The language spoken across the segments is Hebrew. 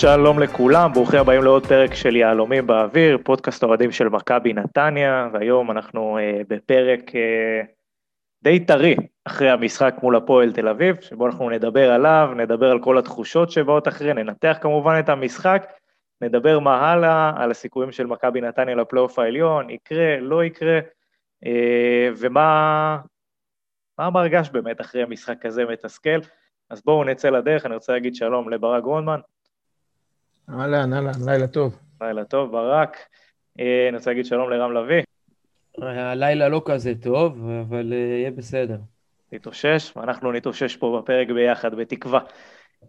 שלום לכולם, ברוכים הבאים לעוד פרק של יהלומים באוויר, פודקאסט אוהדים של מכבי נתניה, והיום אנחנו uh, בפרק uh, די טרי אחרי המשחק מול הפועל תל אביב, שבו אנחנו נדבר עליו, נדבר על כל התחושות שבאות אחרי, ננתח כמובן את המשחק, נדבר מה הלאה, על הסיכויים של מכבי נתניה לפלייאוף העליון, יקרה, לא יקרה, uh, ומה מה מרגש באמת אחרי המשחק כזה מתסכל. אז בואו נצא לדרך, אני רוצה להגיד שלום לברק גרונמן. אהלן, אהלן, לילה טוב. לילה טוב, ברק. אה, אני רוצה להגיד שלום לרם לביא. הלילה לא כזה טוב, אבל אה, יהיה בסדר. נתאושש, ואנחנו נתאושש פה בפרק ביחד, בתקווה.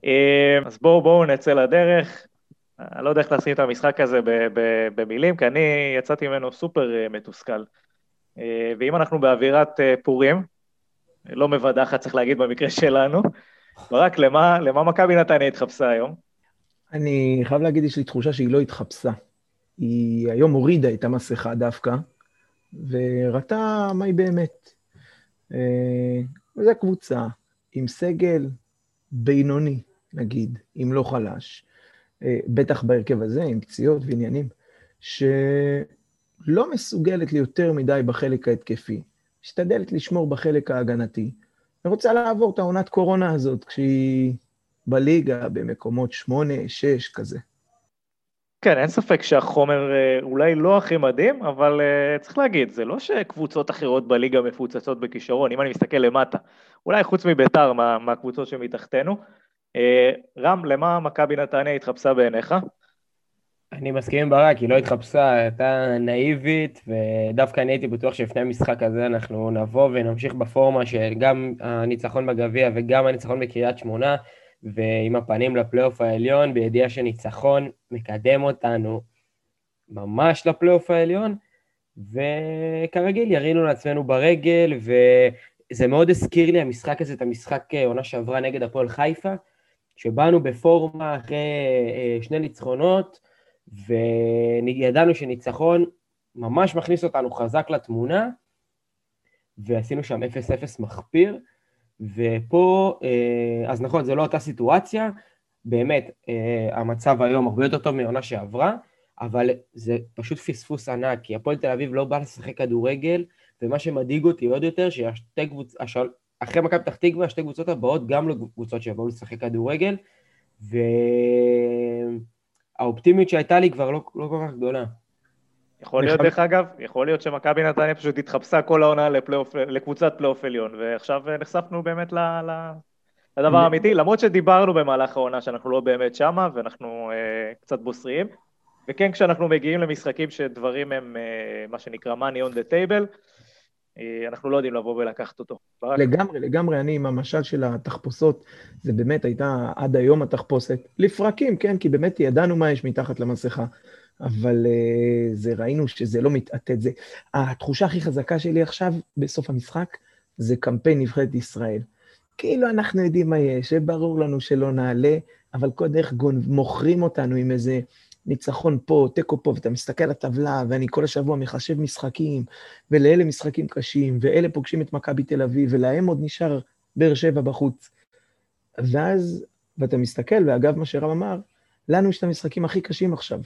אה, אז בואו, בואו נצא לדרך. אני לא יודע איך לשים את המשחק הזה במילים, כי אני יצאתי ממנו סופר מתוסכל. ואם אנחנו באווירת פורים, לא מבדחת, צריך להגיד במקרה שלנו, ברק, למה, למה מכבי נתניה התחפשה היום? אני חייב להגיד, יש לי תחושה שהיא לא התחפשה. היא היום הורידה את המסכה דווקא, וראתה מהי באמת. אה, וזו קבוצה עם סגל בינוני, נגיד, אם לא חלש, אה, בטח בהרכב הזה, עם פציעות ועניינים, שלא מסוגלת ליותר מדי בחלק ההתקפי, משתדלת לשמור בחלק ההגנתי, ורוצה לעבור את העונת קורונה הזאת, כשהיא בליגה, במקומות שמונה, שש, כזה. כן, אין ספק שהחומר אה, אולי לא הכי מדהים, אבל uh, צריך להגיד, זה לא שקבוצות אחרות בליגה מפוצצות בכישרון, אם אני מסתכל למטה, אולי חוץ מביתר, מה, מהקבוצות שמתחתנו. Uh, רם, למה מכבי נתניה התחפשה בעיניך? אני מסכים עם ברק, היא לא התחפשה, הייתה נאיבית, ודווקא אני הייתי בטוח שלפני המשחק הזה אנחנו נבוא ונמשיך בפורמה של גם הניצחון בגביע וגם הניצחון בקריית שמונה, ועם הפנים לפלייאוף העליון, בידיעה שניצחון מקדם אותנו ממש לפלייאוף העליון, וכרגיל ירינו לעצמנו ברגל, וזה מאוד הזכיר לי המשחק הזה, את המשחק אה, עונה שעברה נגד הפועל חיפה, שבאנו בפורמה אחרי אה, שני ניצחונות, וידענו שניצחון ממש מכניס אותנו חזק לתמונה, ועשינו שם 0-0 מחפיר, ופה, אה, אז נכון, זו לא אותה סיטואציה, באמת, אה, המצב היום הרבה יותר טוב מעונה שעברה, אבל זה פשוט פספוס ענק, כי הפועל תל אביב לא בא לשחק כדורגל, ומה שמדאיג אותי עוד יותר, שהשתי קבוצות, אחרי מכבי פתח תקווה, השתי קבוצות הבאות גם לא קבוצות שיבואו לשחק כדורגל, והאופטימיות שהייתה לי כבר לא, לא כל כך גדולה. יכול להיות, דרך אגב, יכול להיות שמכבי נתניה פשוט התחפשה כל העונה לפלייאוף, לקבוצת פלייאוף עליון, ועכשיו נחשפנו באמת ל, ל, לדבר האמיתי, למרות שדיברנו במהלך העונה שאנחנו לא באמת שמה, ואנחנו אה, קצת בוסריים, וכן, כשאנחנו מגיעים למשחקים שדברים הם אה, מה שנקרא money on the table, אה, אנחנו לא יודעים לבוא ולקחת אותו. ברק. לגמרי, לגמרי, אני עם המשל של התחפושות, זה באמת הייתה עד היום התחפושת, לפרקים, כן, כי באמת ידענו מה יש מתחת למסכה. אבל uh, זה, ראינו שזה לא מתעתד. זה, התחושה הכי חזקה שלי עכשיו, בסוף המשחק, זה קמפיין נבחרת ישראל. כאילו אנחנו יודעים מה יש, וברור לנו שלא נעלה, אבל כל דרך גון, מוכרים אותנו עם איזה ניצחון פה, תיקו פה, ואתה מסתכל על הטבלה, ואני כל השבוע מחשב משחקים, ולאלה משחקים קשים, ואלה פוגשים את מכבי תל אביב, ולהם עוד נשאר באר שבע בחוץ. ואז, ואתה מסתכל, ואגב, מה שרם אמר, לנו יש את המשחקים הכי קשים עכשיו.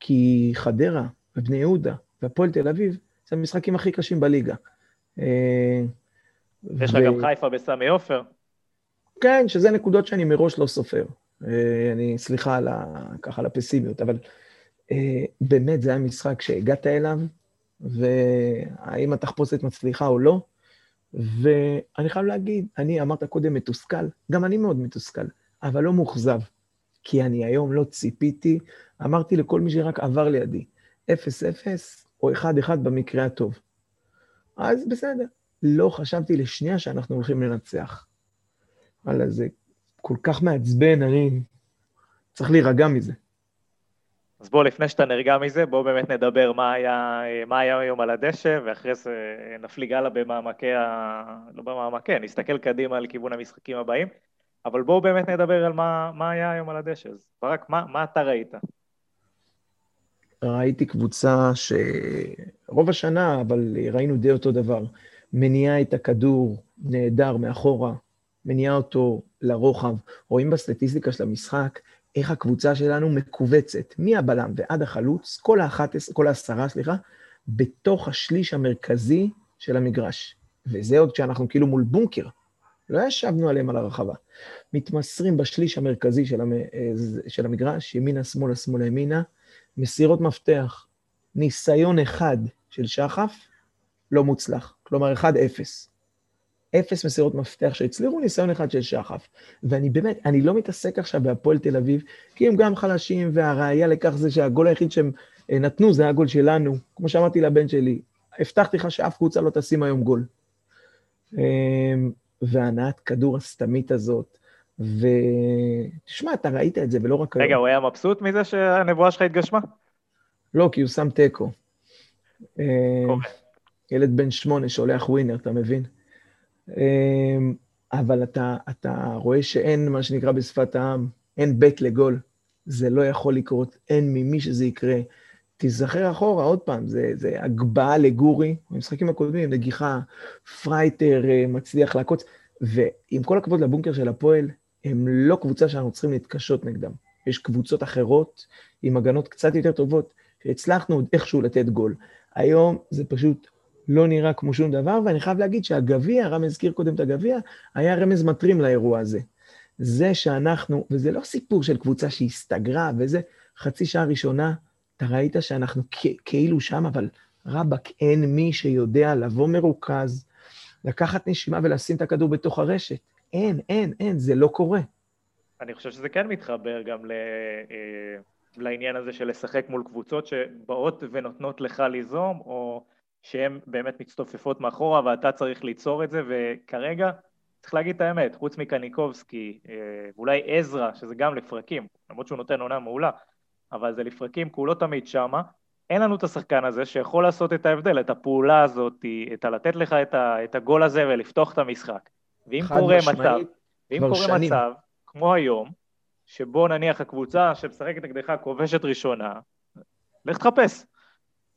כי חדרה ובני יהודה והפועל תל אביב, זה המשחקים הכי קשים בליגה. אה, יש לך ו... גם חיפה בסמי עופר. כן, שזה נקודות שאני מראש לא סופר. אה, אני, סליחה על ה, ככה על הפסימיות, אבל אה, באמת זה היה משחק שהגעת אליו, והאם התחפושת מצליחה או לא. ואני חייב להגיד, אני אמרת קודם מתוסכל, גם אני מאוד מתוסכל, אבל לא מאוכזב. כי אני היום לא ציפיתי, אמרתי לכל מי שרק עבר לידי, 0-0 או 1-1 במקרה הטוב. אז בסדר, לא חשבתי לשנייה שאנחנו הולכים לנצח. וואלה, זה כל כך מעצבן, אני צריך להירגע מזה. אז בוא, לפני שאתה נרגע מזה, בוא באמת נדבר מה היה, מה היה היום על הדשא, ואחרי זה נפליג הלאה במעמקי ה... לא במעמקי, נסתכל קדימה לכיוון המשחקים הבאים. אבל בואו באמת נדבר על מה, מה היה היום על הדשא. אז ברק, מה, מה אתה ראית? ראיתי קבוצה שרוב השנה, אבל ראינו די אותו דבר, מניעה את הכדור נהדר מאחורה, מניעה אותו לרוחב. רואים בסטטיסטיקה של המשחק איך הקבוצה שלנו מכווצת, מהבלם ועד החלוץ, כל האחת, כל העשרה, סליחה, בתוך השליש המרכזי של המגרש. וזה עוד כשאנחנו כאילו מול בונקר. לא ישבנו עליהם על הרחבה. מתמסרים בשליש המרכזי של, המ... של המגרש, ימינה, שמאלה, שמאלה, ימינה, מסירות מפתח, ניסיון אחד של שחף, לא מוצלח. כלומר, 1-0. אפס מסירות מפתח שהצליחו, ניסיון אחד של שחף. ואני באמת, אני לא מתעסק עכשיו בהפועל תל אביב, כי הם גם חלשים, והראיה לכך זה שהגול היחיד שהם אה, נתנו זה הגול שלנו. כמו שאמרתי לבן שלי, הבטחתי לך שאף קבוצה לא תשים היום גול. אמ, והנעת כדור הסתמית הזאת, ותשמע, אתה ראית את זה, ולא רק... רגע, הוא היה מבסוט מזה שהנבואה שלך התגשמה? לא, כי הוא שם תיקו. אמ, ילד בן שמונה שולח ווינר, אתה מבין? אמ, אבל אתה, אתה רואה שאין, מה שנקרא בשפת העם, אין בית לגול. זה לא יכול לקרות, אין ממי שזה יקרה. תיזכר אחורה, עוד פעם, זה, זה הגבהה לגורי, במשחקים הקודמים, נגיחה, פרייטר אה, מצליח לעקוץ, ועם כל הכבוד לבונקר של הפועל, הם לא קבוצה שאנחנו צריכים להתקשות נגדם. יש קבוצות אחרות עם הגנות קצת יותר טובות, שהצלחנו עוד איכשהו לתת גול. היום זה פשוט לא נראה כמו שום דבר, ואני חייב להגיד שהגביע, רם הזכיר קודם את הגביע, היה רמז מטרים לאירוע הזה. זה שאנחנו, וזה לא סיפור של קבוצה שהסתגרה וזה, חצי שעה ראשונה, אתה ראית שאנחנו כאילו שם, אבל רבאק, אין מי שיודע לבוא מרוכז, לקחת נשימה ולשים את הכדור בתוך הרשת. אין, אין, אין, זה לא קורה. אני חושב שזה כן מתחבר גם ל... אה, לעניין הזה של לשחק מול קבוצות שבאות ונותנות לך ליזום, או שהן באמת מצטופפות מאחורה ואתה צריך ליצור את זה, וכרגע צריך להגיד את האמת, חוץ מקניקובסקי, אה, ואולי עזרא, שזה גם לפרקים, למרות שהוא נותן עונה מעולה, אבל זה לפרקים, כי הוא לא תמיד שמה, אין לנו את השחקן הזה שיכול לעשות את ההבדל, את הפעולה הזאת, את הלתת לך את הגול הזה ולפתוח את המשחק. ואם קורה מצב, ואם קורה שנים. מצב, כמו היום, שבו נניח הקבוצה שמשחקת נגדך כובשת ראשונה, לך תחפש.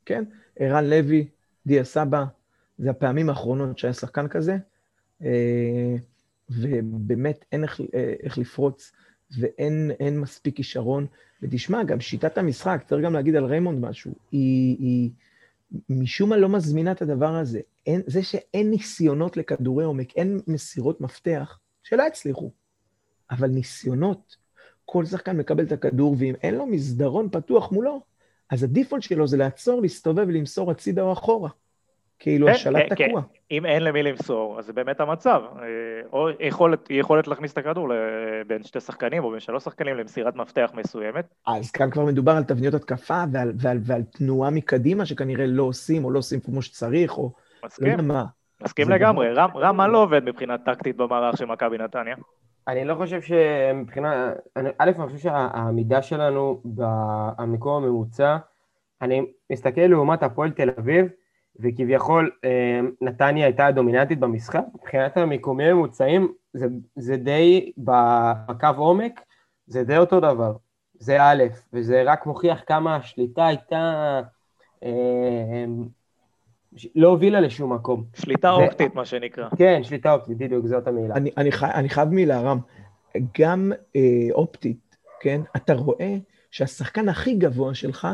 כן, ערן לוי, דיה סבא, זה הפעמים האחרונות שהיה שחקן כזה, אה, ובאמת אין איך, אה, איך לפרוץ, ואין מספיק כישרון. ותשמע, גם שיטת המשחק, צריך גם להגיד על ריימונד משהו, היא, היא משום מה לא מזמינה את הדבר הזה. אין, זה שאין ניסיונות לכדורי עומק, אין מסירות מפתח, שלא הצליחו, אבל ניסיונות, כל שחקן מקבל את הכדור, ואם אין לו מסדרון פתוח מולו, אז הדיפולט שלו זה לעצור, להסתובב ולמסור הצידה או אחורה. כאילו כן, השלט כן, תקוע. כן. אם אין למי למסור, אז זה באמת המצב. אה, או יכולת, יכולת להכניס את הכדור בין שתי שחקנים או בין שלוש שחקנים למסירת מפתח מסוימת. אז כאן כבר מדובר על תבניות התקפה ועל, ועל, ועל תנועה מקדימה שכנראה לא עושים או לא עושים כמו שצריך, או מסכים, לא יודע מה. מסכים לגמרי. רם, רם, מה לא עובד מבחינה טקטית במערך של מכבי נתניה? אני לא חושב שמבחינה... א', אני חושב שהעמידה שלנו במקום הממוצע, אני מסתכל לעומת הפועל תל אביב, וכביכול אה, נתניה הייתה הדומיננטית במשחק, מבחינת המיקומים הממוצעים זה, זה די בקו עומק, זה די אותו דבר, זה א', וזה רק מוכיח כמה השליטה הייתה, אה, לא הובילה לשום מקום. שליטה ו... אופטית, מה שנקרא. כן, שליטה אופטית, בדיוק, זאת המילה. אני, אני, חי, אני חייב מילה, רם, גם אה, אופטית, כן, אתה רואה שהשחקן הכי גבוה שלך,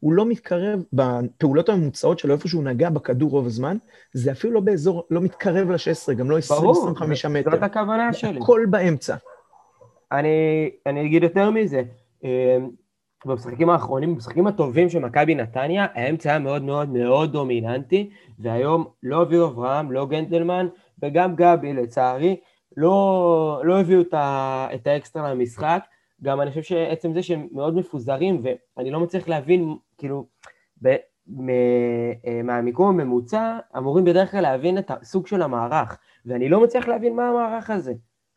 הוא לא מתקרב, בפעולות הממוצעות שלו, איפה שהוא נגע בכדור רוב הזמן, זה אפילו לא באזור, לא מתקרב ל-16, גם לא 20-25 מטר. זאת הכוונה שלי. הכל באמצע. אני, אני אגיד יותר מזה, אה, במשחקים האחרונים, במשחקים הטובים של מכבי נתניה, האמצע היה מאוד מאוד מאוד דומיננטי, והיום לא אביב אברהם, לא גנדלמן, וגם גבי, לצערי, לא, לא הביאו את האקסטרה למשחק. גם אני חושב שעצם זה שהם מאוד מפוזרים, ואני לא מצליח להבין, כאילו, ב, מ, אה, מהמיקום הממוצע, אמורים בדרך כלל להבין את הסוג של המערך, ואני לא מצליח להבין מה המערך הזה.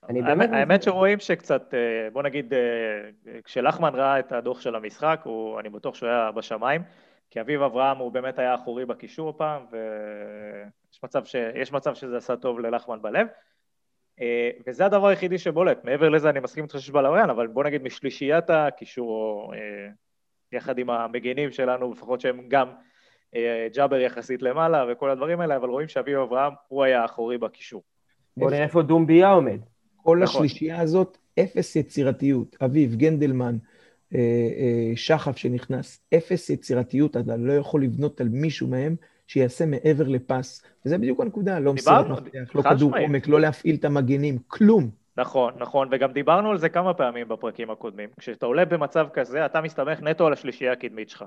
אני באמת... האמת שרואים שקצת, אה, בוא נגיד, אה, כשלחמן ראה את הדוח של המשחק, הוא, אני בטוח שהוא היה בשמיים, כי אביב אברהם הוא באמת היה אחורי בקישור פעם, ויש מצב, ש... מצב שזה עשה טוב ללחמן בלב. אה, וזה הדבר היחידי שבולט. מעבר לזה אני מסכים איתך שיש בלריין, אבל בוא נגיד משלישיית הקישור, אה, יחד עם המגינים שלנו, לפחות שהם גם אה, ג'אבר יחסית למעלה וכל הדברים האלה, אבל רואים שאביב אברהם הוא היה האחורי בקישור. בוא נראה איפה דומביה עומד. כל נכון. השלישייה הזאת אפס יצירתיות. אביב, גנדלמן, אה, אה, שחף שנכנס, אפס יצירתיות, אתה לא יכול לבנות על מישהו מהם שיעשה מעבר לפס. וזה בדיוק הנקודה, לא מסירת מפתח, לא כדור עומק, לא להפעיל את המגנים, כלום. נכון, נכון, וגם דיברנו על זה כמה פעמים בפרקים הקודמים. כשאתה עולה במצב כזה, אתה מסתמך נטו על השלישייה הקדמית שלך.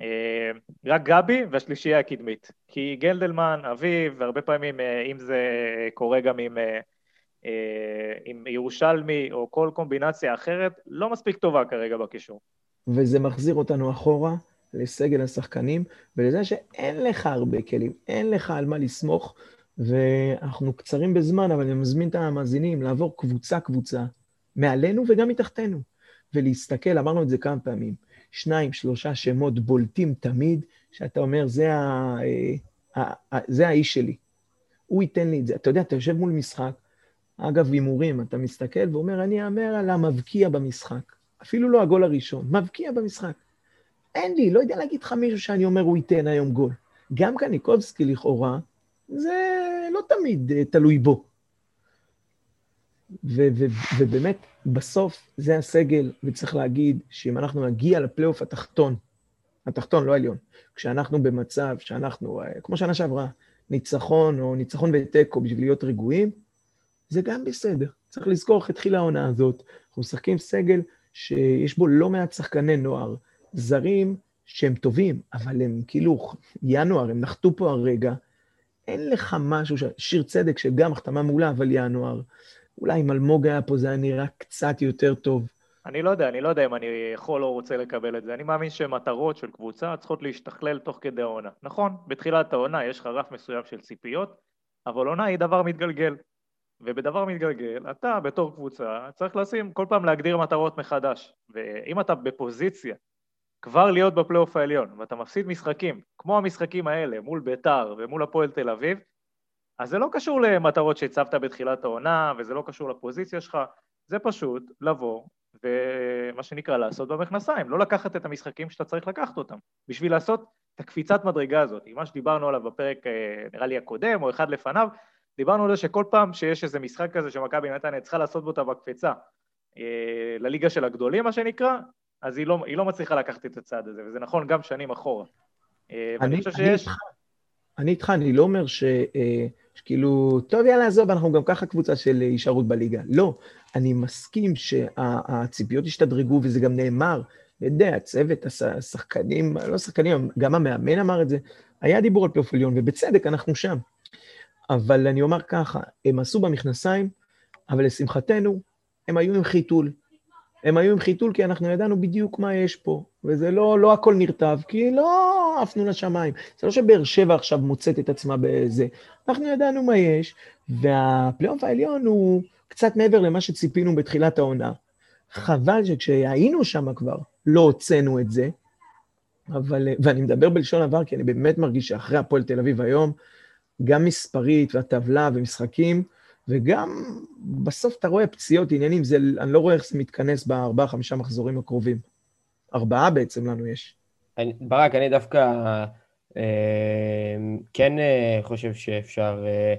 אה, רק גבי והשלישייה הקדמית. כי גלדלמן, אביב, והרבה פעמים, אם זה קורה גם עם, עם ירושלמי או כל קומבינציה אחרת, לא מספיק טובה כרגע בקישור. וזה מחזיר אותנו אחורה לסגל השחקנים, ולזה שאין לך הרבה כלים, אין לך על מה לסמוך, ואנחנו קצרים בזמן, אבל אני מזמין את המאזינים לעבור קבוצה-קבוצה, מעלינו וגם מתחתנו, ולהסתכל, אמרנו את זה כמה פעמים, שניים, שלושה שמות בולטים תמיד, שאתה אומר, זה, ה, ה, ה, זה האיש שלי. הוא ייתן לי את זה. אתה יודע, אתה יושב מול משחק, אגב, הימורים, אתה מסתכל ואומר, אני אאמר על המבקיע במשחק. אפילו לא הגול הראשון, מבקיע במשחק. אין לי, לא יודע להגיד לך מישהו שאני אומר, הוא ייתן היום גול. גם קניקובסקי לכאורה, זה לא תמיד uh, תלוי בו. ו- ו- ובאמת, בסוף זה הסגל, וצריך להגיד שאם אנחנו נגיע לפלייאוף התחתון, התחתון, לא העליון, כשאנחנו במצב שאנחנו, uh, כמו שנה שעברה, ניצחון או ניצחון ותיקו בשביל להיות רגועים, זה גם בסדר. צריך לזכור איך התחילה העונה הזאת. אנחנו משחקים סגל שיש בו לא מעט שחקני נוער, זרים שהם טובים, אבל הם כאילו, ינואר, הם נחתו פה הרגע, אין לך משהו, ש... שיר צדק, שגם החתמה מעולה, אבל ינואר. אולי אם אלמוג היה פה זה היה נראה קצת יותר טוב. אני לא יודע, אני לא יודע אם אני יכול או רוצה לקבל את זה. אני מאמין שמטרות של קבוצה צריכות להשתכלל תוך כדי העונה. נכון, בתחילת העונה יש לך רף מסוים של ציפיות, אבל עונה היא דבר מתגלגל. ובדבר מתגלגל, אתה בתור קבוצה צריך לשים, כל פעם להגדיר מטרות מחדש. ואם אתה בפוזיציה כבר להיות בפלייאוף העליון, ואתה מפסיד משחקים, כמו המשחקים האלה, מול ביתר ומול הפועל תל אביב, אז זה לא קשור למטרות שהצבת בתחילת העונה, וזה לא קשור לפוזיציה שלך, זה פשוט לבוא ומה שנקרא לעשות במכנסיים, לא לקחת את המשחקים שאתה צריך לקחת אותם, בשביל לעשות את הקפיצת מדרגה הזאת, מה שדיברנו עליו בפרק אה, נראה לי הקודם או אחד לפניו, דיברנו על זה שכל פעם שיש איזה משחק כזה שמכבי נתניה צריכה לעשות בו את המקפצה אה, לליגה של הגדולים מה שנקרא, אז היא לא, היא לא מצליחה לקחת את הצעד הזה, וזה נכון גם שנים אחורה. אה, אני, חושב שיש... אני איתך, אני לא אומר ש... אה, שכאילו, טוב, יאללה, עזוב, אנחנו גם ככה קבוצה של הישארות בליגה. לא, אני מסכים שהציפיות השתדרגו, וזה גם נאמר, אתה יודע, הצוות, השחקנים, לא שחקנים, גם המאמן אמר את זה, היה דיבור על פלייאוף עליון, ובצדק, אנחנו שם. אבל אני אומר ככה, הם עשו במכנסיים, אבל לשמחתנו, הם היו עם חיתול. הם היו עם חיתול כי אנחנו ידענו בדיוק מה יש פה, וזה לא, לא הכל נרטב, כי לא עפנו לשמיים. זה לא שבאר שבע עכשיו מוצאת את עצמה בזה. אנחנו ידענו מה יש, והפלייאוף העליון הוא קצת מעבר למה שציפינו בתחילת העונה. חבל שכשהיינו שם כבר, לא הוצאנו את זה, אבל, ואני מדבר בלשון עבר, כי אני באמת מרגיש שאחרי הפועל תל אביב היום, גם מספרית והטבלה ומשחקים, וגם בסוף אתה רואה פציעות, עניינים, זה, אני לא רואה איך זה מתכנס בארבעה, חמישה מחזורים הקרובים. ארבעה בעצם לנו יש. אני, ברק, אני דווקא אה, כן אה, חושב שאפשר אה,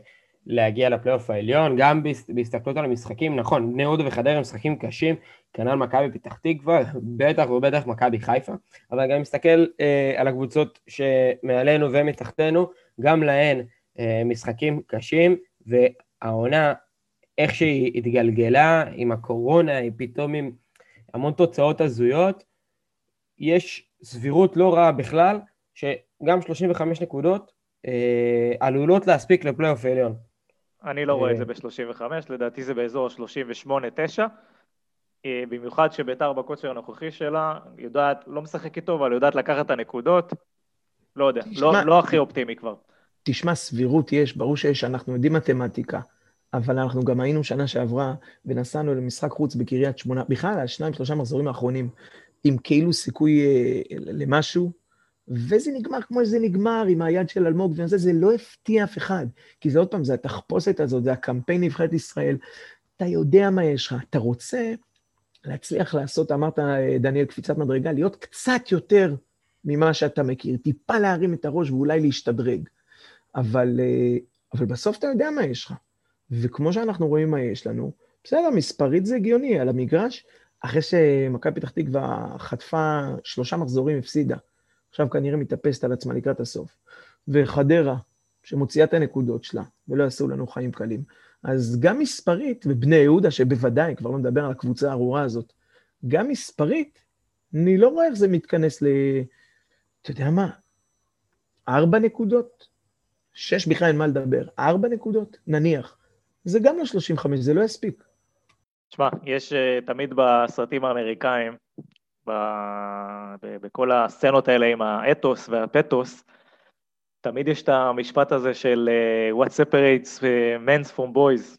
להגיע לפלייאוף העליון, גם בהסתכלות על המשחקים, נכון, בני יהודה וחדרה הם משחקים קשים, כנ"ל מכבי פתח תקווה, בטח ובטח מכבי חיפה, אבל גם מסתכל אה, על הקבוצות שמעלינו ומתחתנו, גם להן משחקים קשים, והעונה, איך שהיא התגלגלה עם הקורונה, היא פתאום עם המון תוצאות הזויות, יש סבירות לא רעה בכלל, שגם 35 נקודות אה, עלולות להספיק לפלייאוף העליון. אני לא רואה את זה ב-35, לדעתי זה באזור ה-38-9. אה, במיוחד שביתר בכושר הנוכחי שלה יודעת, לא משחקת טוב, אבל יודעת לקחת את הנקודות. לא יודע, לא, לא הכי אופטימי כבר. תשמע, סבירות יש, ברור שיש, אנחנו יודעים מתמטיקה, אבל אנחנו גם היינו שנה שעברה ונסענו למשחק חוץ בקריית שמונה, בכלל על שניים, שלושה מחזורים האחרונים, עם כאילו סיכוי אה, למשהו, וזה נגמר כמו שזה נגמר עם היד של אלמוג וזה, זה לא הפתיע אף אחד. כי זה עוד פעם, זה התחפושת הזאת, זה הקמפיין נבחרת ישראל. אתה יודע מה יש לך, אתה רוצה להצליח לעשות, אמרת, אה, דניאל, קפיצת מדרגה, להיות קצת יותר ממה שאתה מכיר, טיפה להרים את הראש ואולי להשתדרג. אבל, אה, אבל בסוף אתה יודע מה יש לך. וכמו שאנחנו רואים מה יש לנו, בסדר, מספרית זה הגיוני, על המגרש, אחרי שמכבי פתח תקווה חטפה שלושה מחזורים, הפסידה. עכשיו כנראה מתאפסת על עצמה לקראת הסוף. וחדרה, שמוציאה את הנקודות שלה, ולא יעשו לנו חיים קלים. אז גם מספרית, ובני יהודה, שבוודאי, כבר לא מדבר על הקבוצה הארורה הזאת, גם מספרית, אני לא רואה איך זה מתכנס ל... אתה יודע מה? ארבע נקודות? שש בכלל אין מה לדבר. ארבע נקודות? נניח. זה גם לא 35, זה לא יספיק. תשמע, יש uh, תמיד בסרטים האמריקאים, ב... ב... בכל הסצנות האלה עם האתוס והפתוס, תמיד יש את המשפט הזה של uh, what separates men's from boys.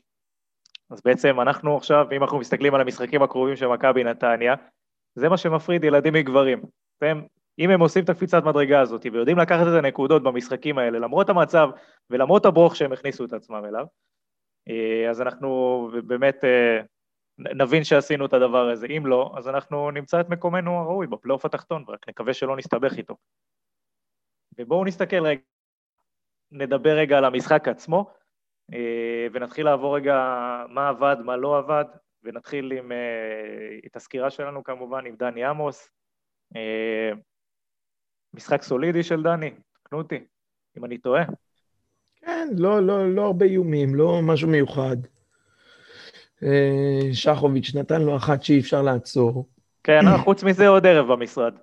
אז בעצם אנחנו עכשיו, אם אנחנו מסתכלים על המשחקים הקרובים של מכבי נתניה, זה מה שמפריד ילדים מגברים. והם, אם הם עושים את הקפיצת מדרגה הזאת ויודעים לקחת את הנקודות במשחקים האלה, למרות המצב ולמרות הברוך שהם הכניסו את עצמם אליו, אה, אז אנחנו באמת אה, נבין שעשינו את הדבר הזה. אם לא, אז אנחנו נמצא את מקומנו הראוי בפלייאוף התחתון, ורק נקווה שלא נסתבך איתו. ובואו נסתכל רגע, נדבר רגע על המשחק עצמו, אה, ונתחיל לעבור רגע מה עבד, מה לא עבד, ונתחיל עם את הסקירה שלנו כמובן עם דני עמוס. משחק סולידי של דני, תקנו אותי, אם אני טועה. כן, לא, לא, לא הרבה איומים, לא משהו מיוחד. אה, שחוביץ' נתן לו אחת שאי אפשר לעצור. כן, חוץ מזה עוד ערב במשרד.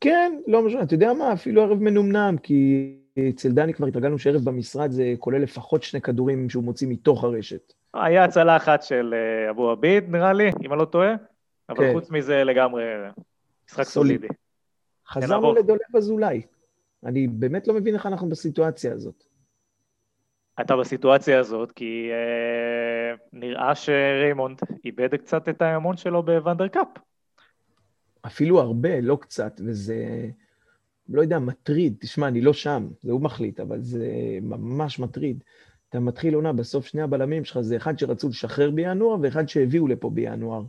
כן, לא משנה, אתה יודע מה, אפילו ערב מנומנם, כי אצל דני כבר התרגלנו שערב במשרד זה כולל לפחות שני כדורים שהוא מוציא מתוך הרשת. היה הצלה אחת של אה, אבו עביד, נראה לי, אם אני לא טועה, אבל כן. חוץ מזה לגמרי משחק סולידי. חזרנו לדולב אזולאי. אני באמת לא מבין איך אנחנו בסיטואציה הזאת. אתה בסיטואציה הזאת, כי אה, נראה שריימונד איבד קצת את האמון שלו בוונדר קאפ. אפילו הרבה, לא קצת, וזה, לא יודע, מטריד. תשמע, אני לא שם, זה הוא מחליט, אבל זה ממש מטריד. אתה מתחיל עונה, בסוף שני הבלמים שלך זה אחד שרצו לשחרר בינואר ואחד שהביאו לפה בינואר.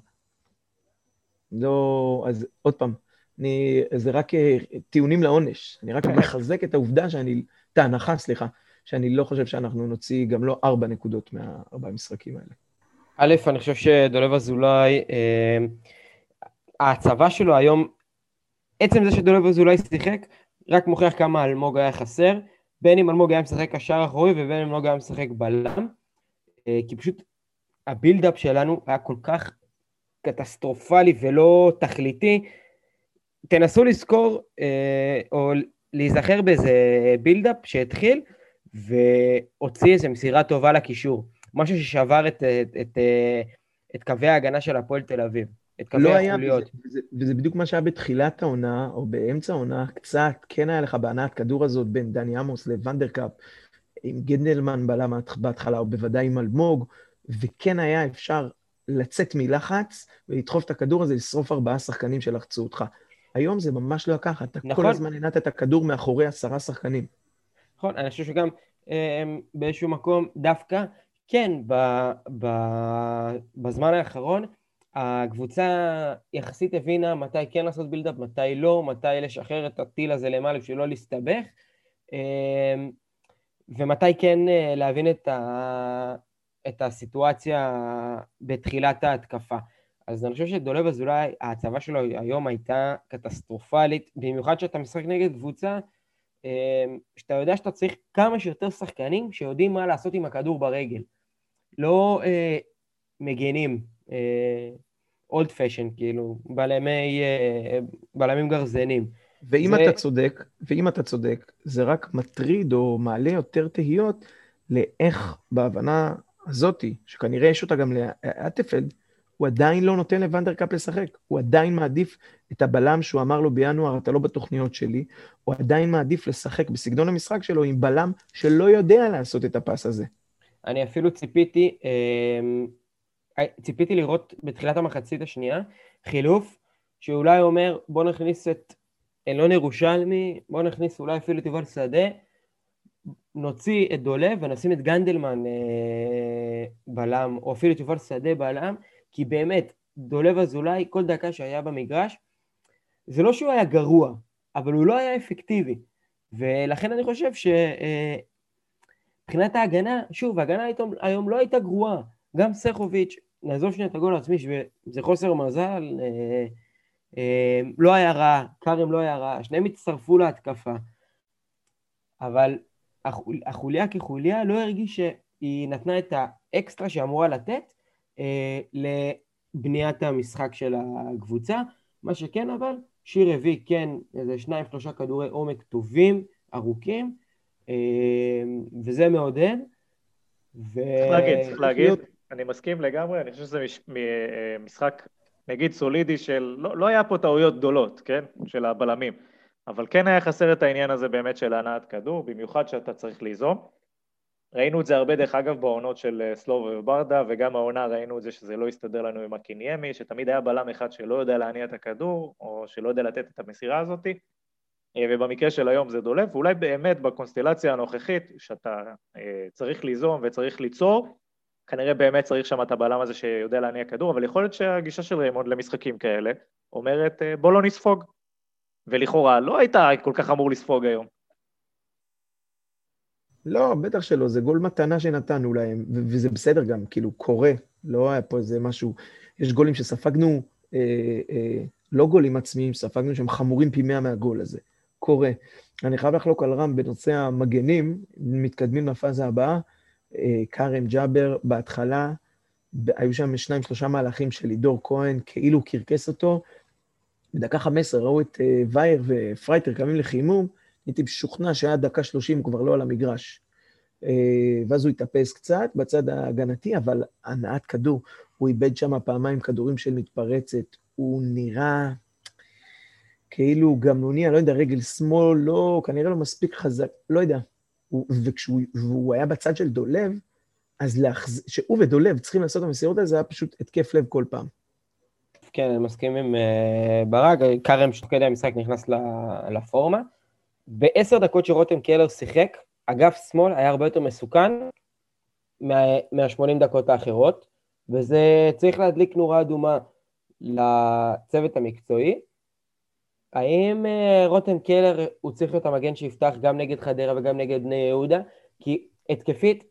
לא, אז עוד פעם, אני, זה רק אה, טיעונים לעונש. אני רק מחזק את העובדה שאני, את ההנחה, סליחה, שאני לא חושב שאנחנו נוציא גם לא ארבע נקודות מהארבעה המשחקים האלה. א', אני חושב שדולב אזולאי, אה, ההצבה שלו היום, עצם זה שדולב אזולאי שיחק, רק מוכיח כמה אלמוג היה חסר, בין אם אלמוג היה משחק קשר אחורי ובין אם אלמוג היה משחק בלם, אה, כי פשוט ה build-up שלנו היה כל כך קטסטרופלי ולא תכליתי. תנסו לזכור, אה, או להיזכר באיזה build-up שהתחיל, והוציא איזו מסירה טובה לקישור. משהו ששבר את, את, את, את קווי ההגנה של הפועל תל אביב. את קווי לא החוליות. היה, וזה, וזה בדיוק מה שהיה בתחילת העונה, או באמצע העונה, קצת כן היה לך בהנעת כדור הזאת בין דני עמוס לוונדרקאפ, עם גנדלמן בלם בהתחלה, או בוודאי עם אלמוג, וכן היה אפשר לצאת מלחץ ולדחוף את הכדור הזה, לשרוף ארבעה שחקנים שלחצו אותך. היום זה ממש לא ככה, אתה נכון. כל הזמן הנעת את הכדור מאחורי עשרה שחקנים. נכון, אני חושב שגם אה, באיזשהו מקום דווקא, כן, ב, ב, בזמן האחרון, הקבוצה יחסית הבינה מתי כן לעשות בילדאפ, מתי לא, מתי לשחרר את הטיל הזה למעלה בשביל לא להסתבך, אה, ומתי כן אה, להבין את, ה, את הסיטואציה בתחילת ההתקפה. אז אני חושב שדולב אזולאי, ההצבה שלו היום הייתה קטסטרופלית, במיוחד שאתה משחק נגד קבוצה אמ, שאתה יודע שאתה צריך כמה שיותר שחקנים שיודעים מה לעשות עם הכדור ברגל. לא אה, מגנים, old אה, fashion, כאילו, בלמי, אה, בלמים גרזנים. ואם זה... אתה צודק, ואם אתה צודק, זה רק מטריד או מעלה יותר תהיות לאיך בהבנה הזאתי, שכנראה יש אותה גם לאטפלד, הוא עדיין לא נותן לוונדרקאפ לשחק, הוא עדיין מעדיף את הבלם שהוא אמר לו בינואר, אתה לא בתוכניות שלי, הוא עדיין מעדיף לשחק בסגנון המשחק שלו עם בלם שלא יודע לעשות את הפס הזה. אני אפילו ציפיתי, אה, ציפיתי לראות בתחילת המחצית השנייה חילוף שאולי אומר בוא נכניס את אלון ירושלמי, בוא נכניס אולי אפילו את יובל שדה, נוציא את דולב ונשים את גנדלמן אה, בלם, או אפילו את יובל שדה בלם, כי באמת, דולב אזולאי, כל דקה שהיה במגרש, זה לא שהוא היה גרוע, אבל הוא לא היה אפקטיבי. ולכן אני חושב שמבחינת אה, ההגנה, שוב, ההגנה היום, היום לא הייתה גרועה. גם סכוביץ' נעזוב שנייה את הגול העצמי, שזה חוסר מזל, אה, אה, לא היה רע, כרם לא היה רע, שניהם הצטרפו להתקפה. אבל החוליה כחוליה לא הרגיש שהיא נתנה את האקסטרה שאמורה לתת לבניית המשחק של הקבוצה. מה שכן אבל, שיר הביא כן איזה שניים שלושה כדורי עומק טובים, ארוכים, אה, וזה מעודד. ו... צריך להגיד, צריך להגיד, אני מסכים לגמרי, אני חושב שזה מש... משחק נגיד סולידי של, לא, לא היה פה טעויות גדולות, כן? של הבלמים, אבל כן היה חסר את העניין הזה באמת של הנעת כדור, במיוחד שאתה צריך ליזום. ראינו את זה הרבה דרך אגב בעונות של אה, סלוב וברדה, וגם העונה ראינו את זה שזה לא הסתדר לנו עם הקיניימי, שתמיד היה בלם אחד שלא יודע להניע את הכדור, או שלא יודע לתת את המסירה הזאת, אה, ובמקרה של היום זה דולב, ואולי באמת בקונסטלציה הנוכחית, שאתה אה, צריך ליזום וצריך ליצור, כנראה באמת צריך שם את הבלם הזה שיודע להניע כדור, אבל יכול להיות שהגישה של ריימונד למשחקים כאלה אומרת בוא לא נספוג, ולכאורה לא היית כל כך אמור לספוג היום. לא, בטח שלא, זה גול מתנה שנתנו להם, וזה בסדר גם, כאילו, קורה, לא היה פה איזה משהו, יש גולים שספגנו, אה, אה, לא גולים עצמיים, ספגנו שהם חמורים פי מאה מהגול הזה, קורה. אני חייב לחלוק על רם בנושא המגנים, מתקדמים לפאזה הבאה, אה, כרם ג'אבר בהתחלה, היו שם שניים, שלושה מהלכים של לידור כהן, כאילו קרקס אותו, בדקה 15 ראו את אה, וייר ופרייטר קמים לחימום, הייתי משוכנע שהיה דקה 30 כבר לא על המגרש. אה, ואז הוא התאפס קצת בצד ההגנתי, אבל הנעת כדור, הוא איבד שם פעמיים כדורים של מתפרצת, הוא נראה כאילו גמלוני, אני לא יודע, רגל שמאל, לא, כנראה לא מספיק חזק, לא יודע. וכשהוא והוא היה בצד של דולב, אז להחז... שהוא ודולב צריכים לעשות את המסירות האלה, זה היה פשוט התקף לב כל פעם. כן, אני מסכים עם uh, ברק, כרם שתוך כדי המשחק נכנס לפורמה. בעשר דקות שרותם קלר שיחק, אגף שמאל היה הרבה יותר מסוכן מה-80 מה דקות האחרות, וזה צריך להדליק נורה אדומה לצוות המקצועי. האם uh, רותם קלר הוא צריך להיות המגן שיפתח גם נגד חדרה וגם נגד בני יהודה? כי התקפית,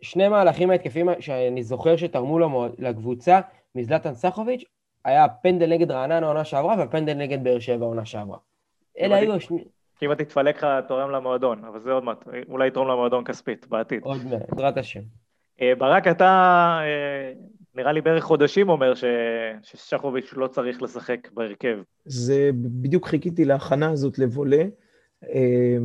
שני מהלכים ההתקפיים שאני זוכר שתרמו לקבוצה מזלטן סחוביץ', היה פנדל נגד רעננה עונה שעברה והפנדל נגד באר שבע עונה שעברה. אלה היו השני... אם אתה תתפלק לך, תורם למועדון, אבל זה עוד מעט, אולי יתרום למועדון כספית בעתיד. עוד מעט, בעזרת השם. אה, ברק, אתה אה, נראה לי בערך חודשים אומר ש... ששחוביץ' לא צריך לשחק בהרכב. זה בדיוק חיכיתי להכנה הזאת לבולה. אה,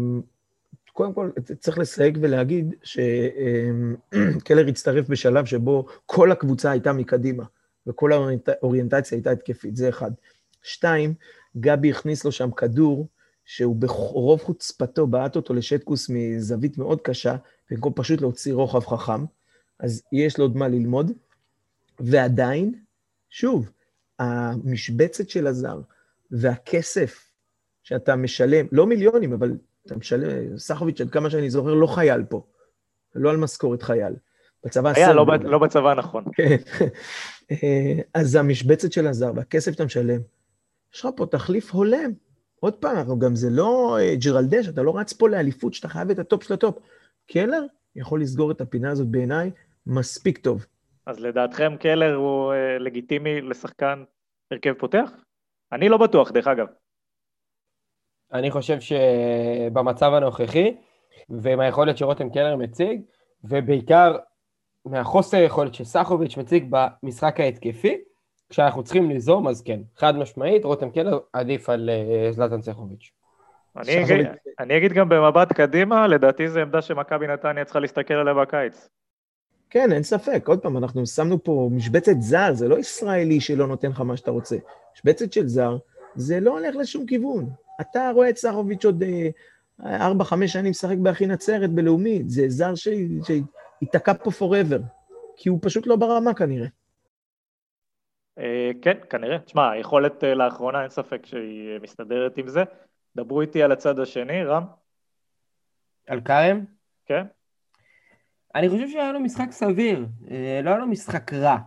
קודם כל, צריך לסייג ולהגיד שקלר הצטרף בשלב שבו כל הקבוצה הייתה מקדימה, וכל האוריינטציה הייתה התקפית, זה אחד. שתיים, גבי הכניס לו שם כדור, שהוא ברוב חוצפתו בעט אותו לשטקוס מזווית מאוד קשה, במקום פשוט להוציא רוחב חכם, אז יש לו עוד מה ללמוד. ועדיין, שוב, המשבצת של הזר והכסף שאתה משלם, לא מיליונים, אבל אתה משלם, סחוביץ', עד כמה שאני זוכר, לא חייל פה, לא על משכורת חייל. בצבא היה, לא, לא בצבא נכון. כן. אז המשבצת של הזר והכסף שאתה משלם, יש לך פה תחליף הולם. עוד פעם, גם זה לא אה, ג'רלדש, אתה לא רץ פה לאליפות שאתה חייב את הטופ של הטופ. קלר יכול לסגור את הפינה הזאת בעיניי מספיק טוב. אז לדעתכם קלר הוא אה, לגיטימי לשחקן הרכב פותח? אני לא בטוח, דרך אגב. אני חושב שבמצב הנוכחי, ועם היכולת שרותם קלר מציג, ובעיקר מהחוסר יכולת שסחוביץ' מציג במשחק ההתקפי, כשאנחנו צריכים ליזום, אז כן, חד משמעית, רותם קלר עדיף על uh, זלטן סחוביץ'. אני, אגיד, אני אגיד גם במבט קדימה, לדעתי זו עמדה שמכבי נתניה צריכה להסתכל עליה בקיץ. כן, אין ספק. עוד פעם, אנחנו שמנו פה משבצת זר, זה לא ישראלי שלא נותן לך מה שאתה רוצה. משבצת של זר, זה לא הולך לשום כיוון. אתה רואה את סחוביץ' עוד אה, ארבע, חמש שנים משחק באחי נצרת בלאומית, זה זר שייתקע פה forever, כי הוא פשוט לא ברמה כנראה. אה, כן, כנראה. תשמע, היכולת אה, לאחרונה, אין ספק שהיא מסתדרת עם זה. דברו איתי על הצד השני, רם. על כרם? כן. אני חושב שהיה לו משחק סביר, לא היה לו משחק רע.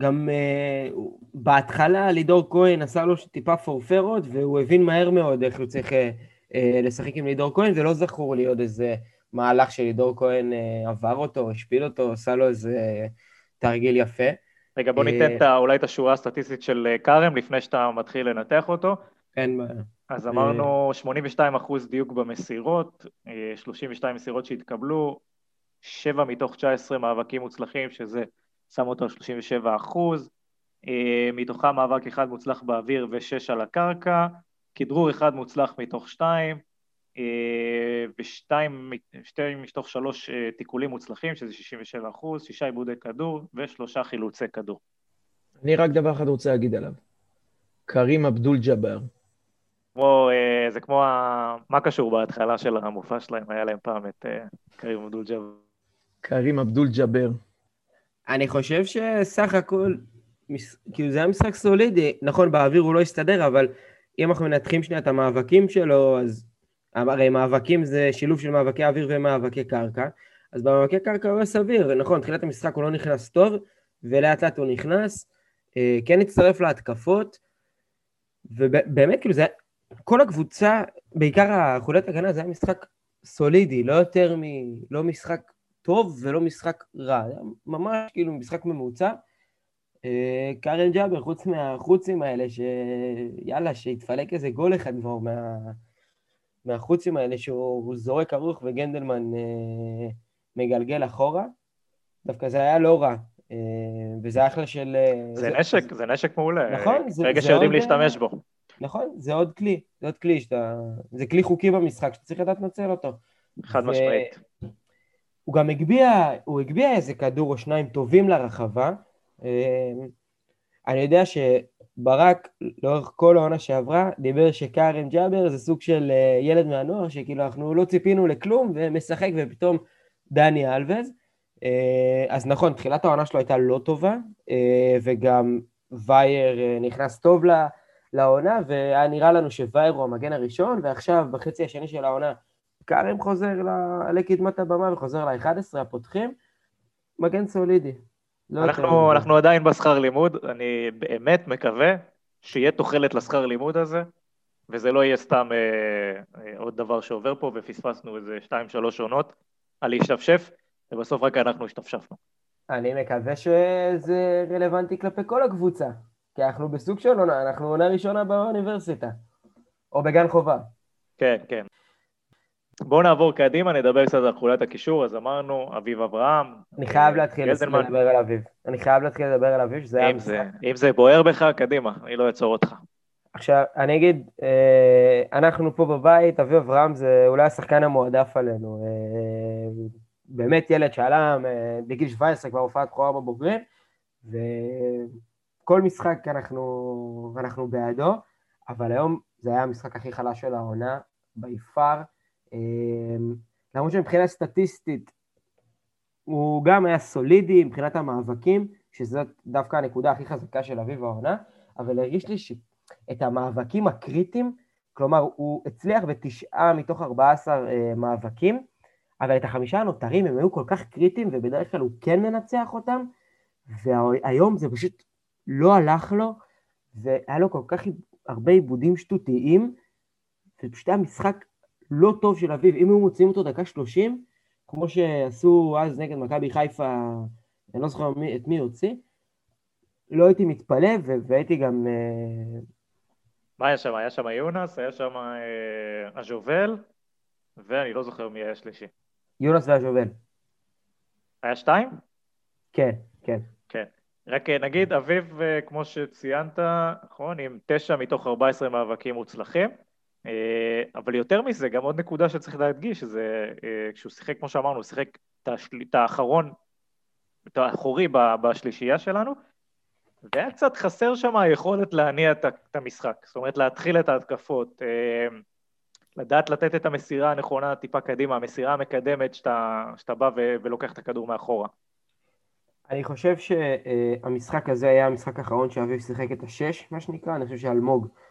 גם uh, בהתחלה לידור כהן עשה לו טיפה פורפרות, והוא הבין מהר מאוד איך הוא צריך uh, uh, לשחק עם לידור כהן, ולא זכור לי עוד איזה מהלך שלידור כהן עבר אותו, השפיל אותו, עשה לו איזה תרגיל יפה. רגע, בוא ניתן אולי את השורה הסטטיסטית של כרם לפני שאתה מתחיל לנתח אותו. אין בעיה. אז אמרנו 82 אחוז דיוק במסירות, 32 מסירות שהתקבלו, 7 מתוך 19 מאבקים מוצלחים, שזה שם אותו על 37 אחוז, אה, מתוכם מאבק אחד מוצלח באוויר ושש על הקרקע, כדרור אחד מוצלח מתוך שתיים, אה, ושתיים מתוך שלוש אה, תיקולים מוצלחים, שזה 67 אחוז, שישה עיבודי כדור ושלושה חילוצי כדור. אני רק דבר אחד רוצה להגיד עליו. קרים אבדול ג'אבר. כמו, זה כמו, מה קשור בהתחלה של המופע שלהם? היה להם פעם את קרים אבדול ג'אבר. קרים אבדול ג'אבר. אני חושב שסך הכל, כאילו זה היה משחק סולידי, נכון, באוויר הוא לא הסתדר, אבל אם אנחנו מנתחים שנייה את המאבקים שלו, אז הרי מאבקים זה שילוב של מאבקי אוויר ומאבקי קרקע, אז במאבקי קרקע הוא היה סביר, נכון, תחילת המשחק הוא לא נכנס טוב, ולאט לאט הוא נכנס, אה, כן הצטרף להתקפות, ובאמת, כאילו זה כל הקבוצה, בעיקר החולת הגנה, זה היה משחק סולידי, לא יותר מ... לא משחק טוב ולא משחק רע, היה ממש כאילו משחק ממוצע. אה, קארן ג'אבר, חוץ מהחוצים האלה, שיאללה, שיתפלק איזה גול אחד כבר מה... מהחוצים האלה שהוא זורק ארוך וגנדלמן אה, מגלגל אחורה, דווקא זה היה לא רע, אה, וזה אחלה של... אה, זה, זה נשק, זה, זה נשק מעולה. נכון. זה, רגע שיודעים להשתמש בו. נכון, זה עוד כלי, זה עוד כלי שאתה... זה כלי חוקי במשחק שאתה צריך לדעת לנצל אותו. חד ו... משמעית. הוא גם הגביה, הוא הגביה איזה כדור או שניים טובים לרחבה, אמ, אני יודע שברק, לאורך כל העונה שעברה, דיבר שקארם ג'אבר זה סוג של אה, ילד מהנוער, שכאילו אנחנו לא ציפינו לכלום, ומשחק, ופתאום דני אלווז. אה, אז נכון, תחילת העונה שלו הייתה לא טובה, אה, וגם וייר נכנס טוב לעונה, והיה נראה לנו שווייר הוא המגן הראשון, ועכשיו, בחצי השני של העונה, קארם חוזר לקדמת הבמה וחוזר ל-11 הפותחים, מגן סולידי. לא אנחנו, אנחנו עדיין בשכר לימוד, אני באמת מקווה שיהיה תוחלת לשכר לימוד הזה, וזה לא יהיה סתם אה, אה, עוד דבר שעובר פה ופספסנו איזה שתיים שלוש עונות על להשתפשף, ובסוף רק אנחנו השתפשפנו. אני מקווה שזה רלוונטי כלפי כל הקבוצה, כי אנחנו בסוג של עונה, אנחנו עונה ראשונה באוניברסיטה, או בגן חובה. כן, כן. בואו נעבור קדימה, נדבר קצת על חולת הקישור, אז אמרנו, אביב אברהם. אני חייב להתחיל לדבר על אביב. אני חייב להתחיל לדבר על אביב, שזה היה משחק. אם זה בוער בך, קדימה, אני לא אעצור אותך. עכשיו, אני אגיד, אה, אנחנו פה בבית, אביב אברהם זה אולי השחקן המועדף עלינו. אה, באמת ילד שעלה אה, בגיל 17 כבר הופעת בכורה בבוגרים, וכל משחק אנחנו, אנחנו בעדו, אבל היום זה היה המשחק הכי חלש של העונה, ביפר. אמ, למרות שמבחינה סטטיסטית הוא גם היה סולידי מבחינת המאבקים, שזאת דווקא הנקודה הכי חזקה של אביב העונה, אבל הרגיש לי שאת המאבקים הקריטיים, כלומר הוא הצליח בתשעה מתוך ארבעה עשר אה, מאבקים, אבל את החמישה הנותרים הם היו כל כך קריטיים ובדרך כלל הוא כן מנצח אותם, והיום זה פשוט לא הלך לו, והיה לו כל כך הרבה עיבודים שטותיים, ופשוט היה משחק לא טוב של אביב, אם היו מוציאים אותו דקה שלושים, כמו שעשו אז נגד מכבי חיפה, אני לא זוכר מי, את מי הוציא, לא הייתי מתפלא והייתי גם... אה, מה היה שם? היה שם יונס, היה שם אה, אז'ובל, ואני לא זוכר מי היה שלישי. יונס ואז'ובל. היה שתיים? כן, כן. כן. רק אה, נגיד, אביב, כמו שציינת, נכון, עם תשע מתוך 14 מאבקים מוצלחים, אה, אבל יותר מזה, גם עוד נקודה שצריך להדגיש, שזה אה, כשהוא שיחק, כמו שאמרנו, הוא שיחק את האחרון, את האחורי בשלישייה שלנו, והיה קצת חסר שם היכולת להניע את המשחק, זאת אומרת להתחיל את ההתקפות, אה, לדעת לתת את המסירה הנכונה טיפה קדימה, המסירה המקדמת שאתה, שאתה בא ולוקח את הכדור מאחורה. אני חושב שהמשחק הזה היה המשחק האחרון שאביב שיחק את השש, מה שנקרא, אני חושב שאלמוג אה,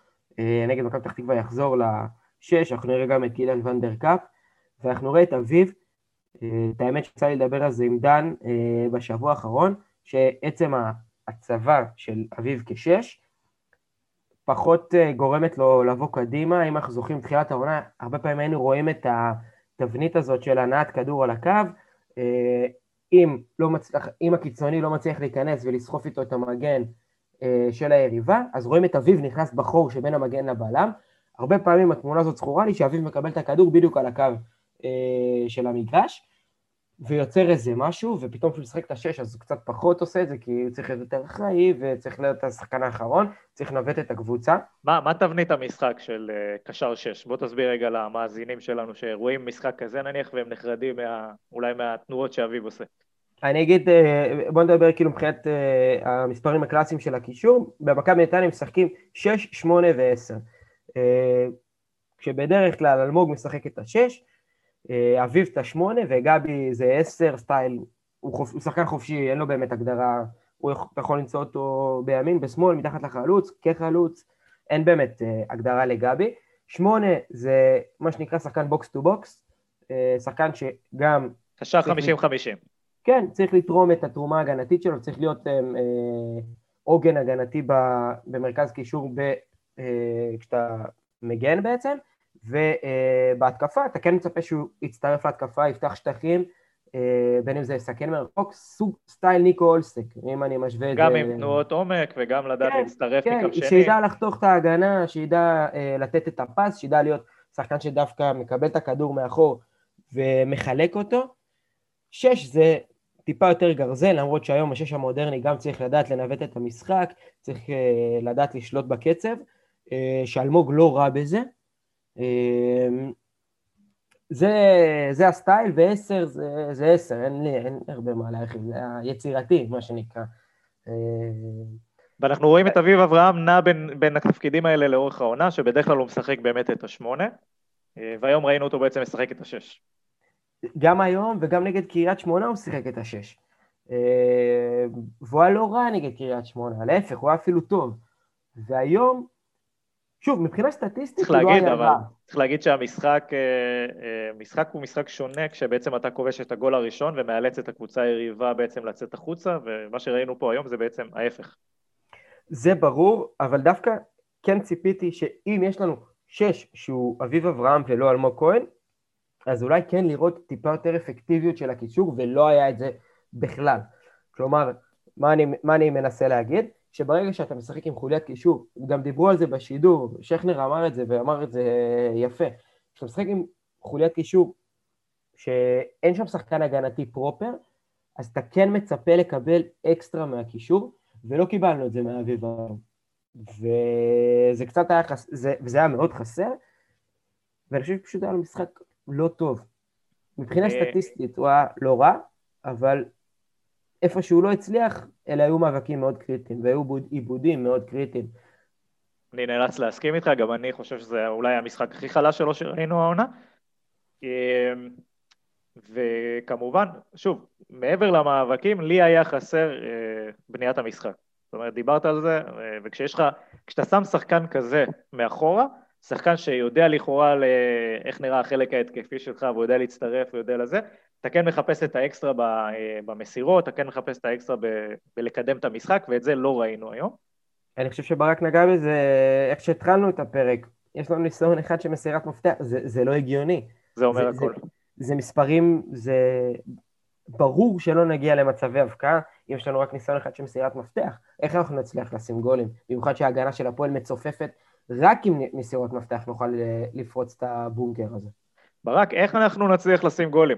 נגד מכבי פתח תקווה יחזור לשש, אנחנו נראה גם את קילן ונדר קאפ, ואנחנו נראה את אביב, אה, את האמת שיצא לי לדבר על זה עם דן אה, בשבוע האחרון, שעצם ההצבה של אביב כשש, פחות גורמת לו לבוא קדימה, אם אנחנו זוכרים בתחילת העונה, הרבה פעמים היינו רואים את התבנית הזאת של הנעת כדור על הקו, אה, אם, לא מצליח, אם הקיצוני לא מצליח להיכנס ולסחוף איתו את המגן של היריבה, אז רואים את אביב נכנס בחור שבין המגן לבלם. הרבה פעמים התמונה הזאת זכורה לי שאביב מקבל את הכדור בדיוק על הקו של המגרש, ויוצר איזה משהו, ופתאום כשהוא משחק את השש אז הוא קצת פחות עושה את זה, כי הוא צריך להיות יותר אחראי, וצריך להיות השחקן האחרון, צריך לנווט את הקבוצה. מה, מה תבנית המשחק של uh, קשר שש? בוא תסביר רגע למאזינים שלנו שרואים משחק כזה נניח, והם נחרדים מה, אולי מהתנועות שאביב עושה. אני אגיד, uh, בוא נדבר כאילו מבחינת uh, המספרים הקלאסיים של הקישור, במכבי נתניה משחקים 6, 8 ו-10. Uh, כשבדרך כלל אלמוג משחק את השש, אה, אביב את השמונה וגבי זה עשר, סטייל, הוא, חופ... הוא שחקן חופשי, אין לו באמת הגדרה, הוא יכול למצוא אותו בימין, בשמאל, מתחת לחלוץ, כחלוץ, אין באמת הגדרה לגבי. שמונה זה מה שנקרא שחקן box to box, שחקן שגם... קשר 50-50. כן, צריך לתרום את התרומה ההגנתית שלו, צריך להיות אה, עוגן הגנתי במרכז קישור ב, אה, כשאתה מגן בעצם, ובהתקפה אתה כן מצפה שהוא יצטרף להתקפה, יפתח שטחים, אה, בין אם זה יסכן מרחוק, סוג סטייל ניקו אולסק, אם אני משווה את זה... גם עם תנועות עומק וגם לדעת כן, להצטרף כן, מקו שני. שידע לחתוך את ההגנה, שידע אה, לתת את הפס, שידע להיות שחקן שדווקא מקבל את הכדור מאחור ומחלק אותו. שש זה טיפה יותר גרזן, למרות שהיום השש המודרני גם צריך לדעת לנווט את המשחק, צריך אה, לדעת לשלוט בקצב, שאלמוג לא רע בזה. אמ, זה, זה הסטייל, ועשר זה, זה עשר, אין לי, אין הרבה מה להרחיב, זה היצירתי, מה שנקרא. ואנחנו רואים את אביב אברהם נע בין, בין התפקידים האלה לאורך העונה, שבדרך כלל הוא משחק באמת את השמונה, והיום ראינו אותו בעצם משחק את השש. גם היום וגם נגד קריית שמונה הוא שיחק את השש. אה, והוא היה לא רע נגד קריית שמונה, להפך, הוא היה אפילו טוב. והיום שוב, מבחינה סטטיסטית הוא לא היה רע. צריך להגיד שהמשחק אה, אה, משחק הוא משחק שונה, כשבעצם אתה כובש את הגול הראשון ומאלץ את הקבוצה היריבה בעצם לצאת החוצה, ומה שראינו פה היום זה בעצם ההפך. זה ברור, אבל דווקא כן ציפיתי שאם יש לנו שש שהוא אביב אברהם ולא אלמוג כהן, אז אולי כן לראות טיפה יותר אפקטיביות של הקישור, ולא היה את זה בכלל. כלומר, מה אני, מה אני מנסה להגיד? שברגע שאתה משחק עם חוליית קישור, גם דיברו על זה בשידור, שכנר אמר את זה ואמר את זה יפה, כשאתה משחק עם חוליית קישור שאין שם שחקן הגנתי פרופר, אז אתה כן מצפה לקבל אקסטרה מהקישור, ולא קיבלנו את זה מהאביב וזה קצת היה חסר, וזה היה מאוד חסר, ואני חושב שפשוט היה לו משחק לא טוב. מבחינה אה, סטטיסטית הוא היה לא רע, אבל איפה שהוא לא הצליח, אלה היו מאבקים מאוד קריטיים, והיו עיבודים מאוד קריטיים. אני נאלץ להסכים איתך, גם אני חושב שזה אולי המשחק הכי חלש שלו שראינו העונה. אמ, וכמובן, שוב, מעבר למאבקים, לי היה חסר אה, בניית המשחק. זאת אומרת, דיברת על זה, אה, וכשיש לך, כשאתה שם שחקן כזה מאחורה, שחקן שיודע לכאורה איך נראה החלק ההתקפי שלך, והוא יודע להצטרף ויודע לזה, אתה כן מחפש את האקסטרה אה, במסירות, אתה כן מחפש את האקסטרה ב, בלקדם את המשחק, ואת זה לא ראינו היום. אני חושב שברק נגע בזה איך שהתחלנו את הפרק. יש לנו ניסיון אחד של מסירת מפתח, זה, זה לא הגיוני. זה אומר זה, הכל. זה, זה מספרים, זה ברור שלא נגיע למצבי הבקעה אם יש לנו רק ניסיון אחד של מסירת מפתח. איך אנחנו נצליח לשים גולים? במיוחד שההגנה של הפועל מצופפת, רק עם מסירות מפתח נוכל אה, לפרוץ את הבונקר הזה. ברק, איך אנחנו נצליח לשים גולים?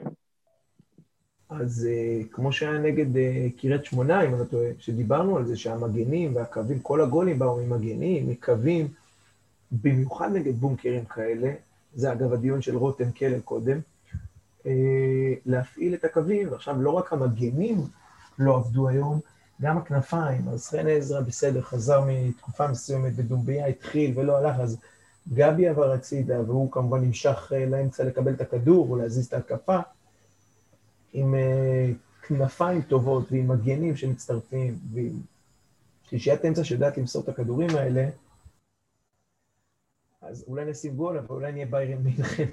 אז uh, כמו שהיה נגד uh, קריית שמונה, אם אני לא טועה, שדיברנו על זה שהמגנים והקווים, כל הגולים באו ממגנים, מקווים, במיוחד נגד בונקרים כאלה, זה אגב הדיון של רותם קלר קודם, uh, להפעיל את הקווים, ועכשיו לא רק המגנים לא עבדו היום, גם הכנפיים, אז חן עזרא בסדר, חזר מתקופה מסוימת ודומביה התחיל ולא הלך, אז גבי עבר הצידה, והוא כמובן נמשך לאמצע לקבל את הכדור או להזיז את ההתקפה. עם uh, כנפיים טובות ועם מגנים שמצטרפים ועם שלישיית אמצע שיודעת למסור את הכדורים האלה, אז אולי נשים גול, אבל אולי נהיה ביירן מינכן.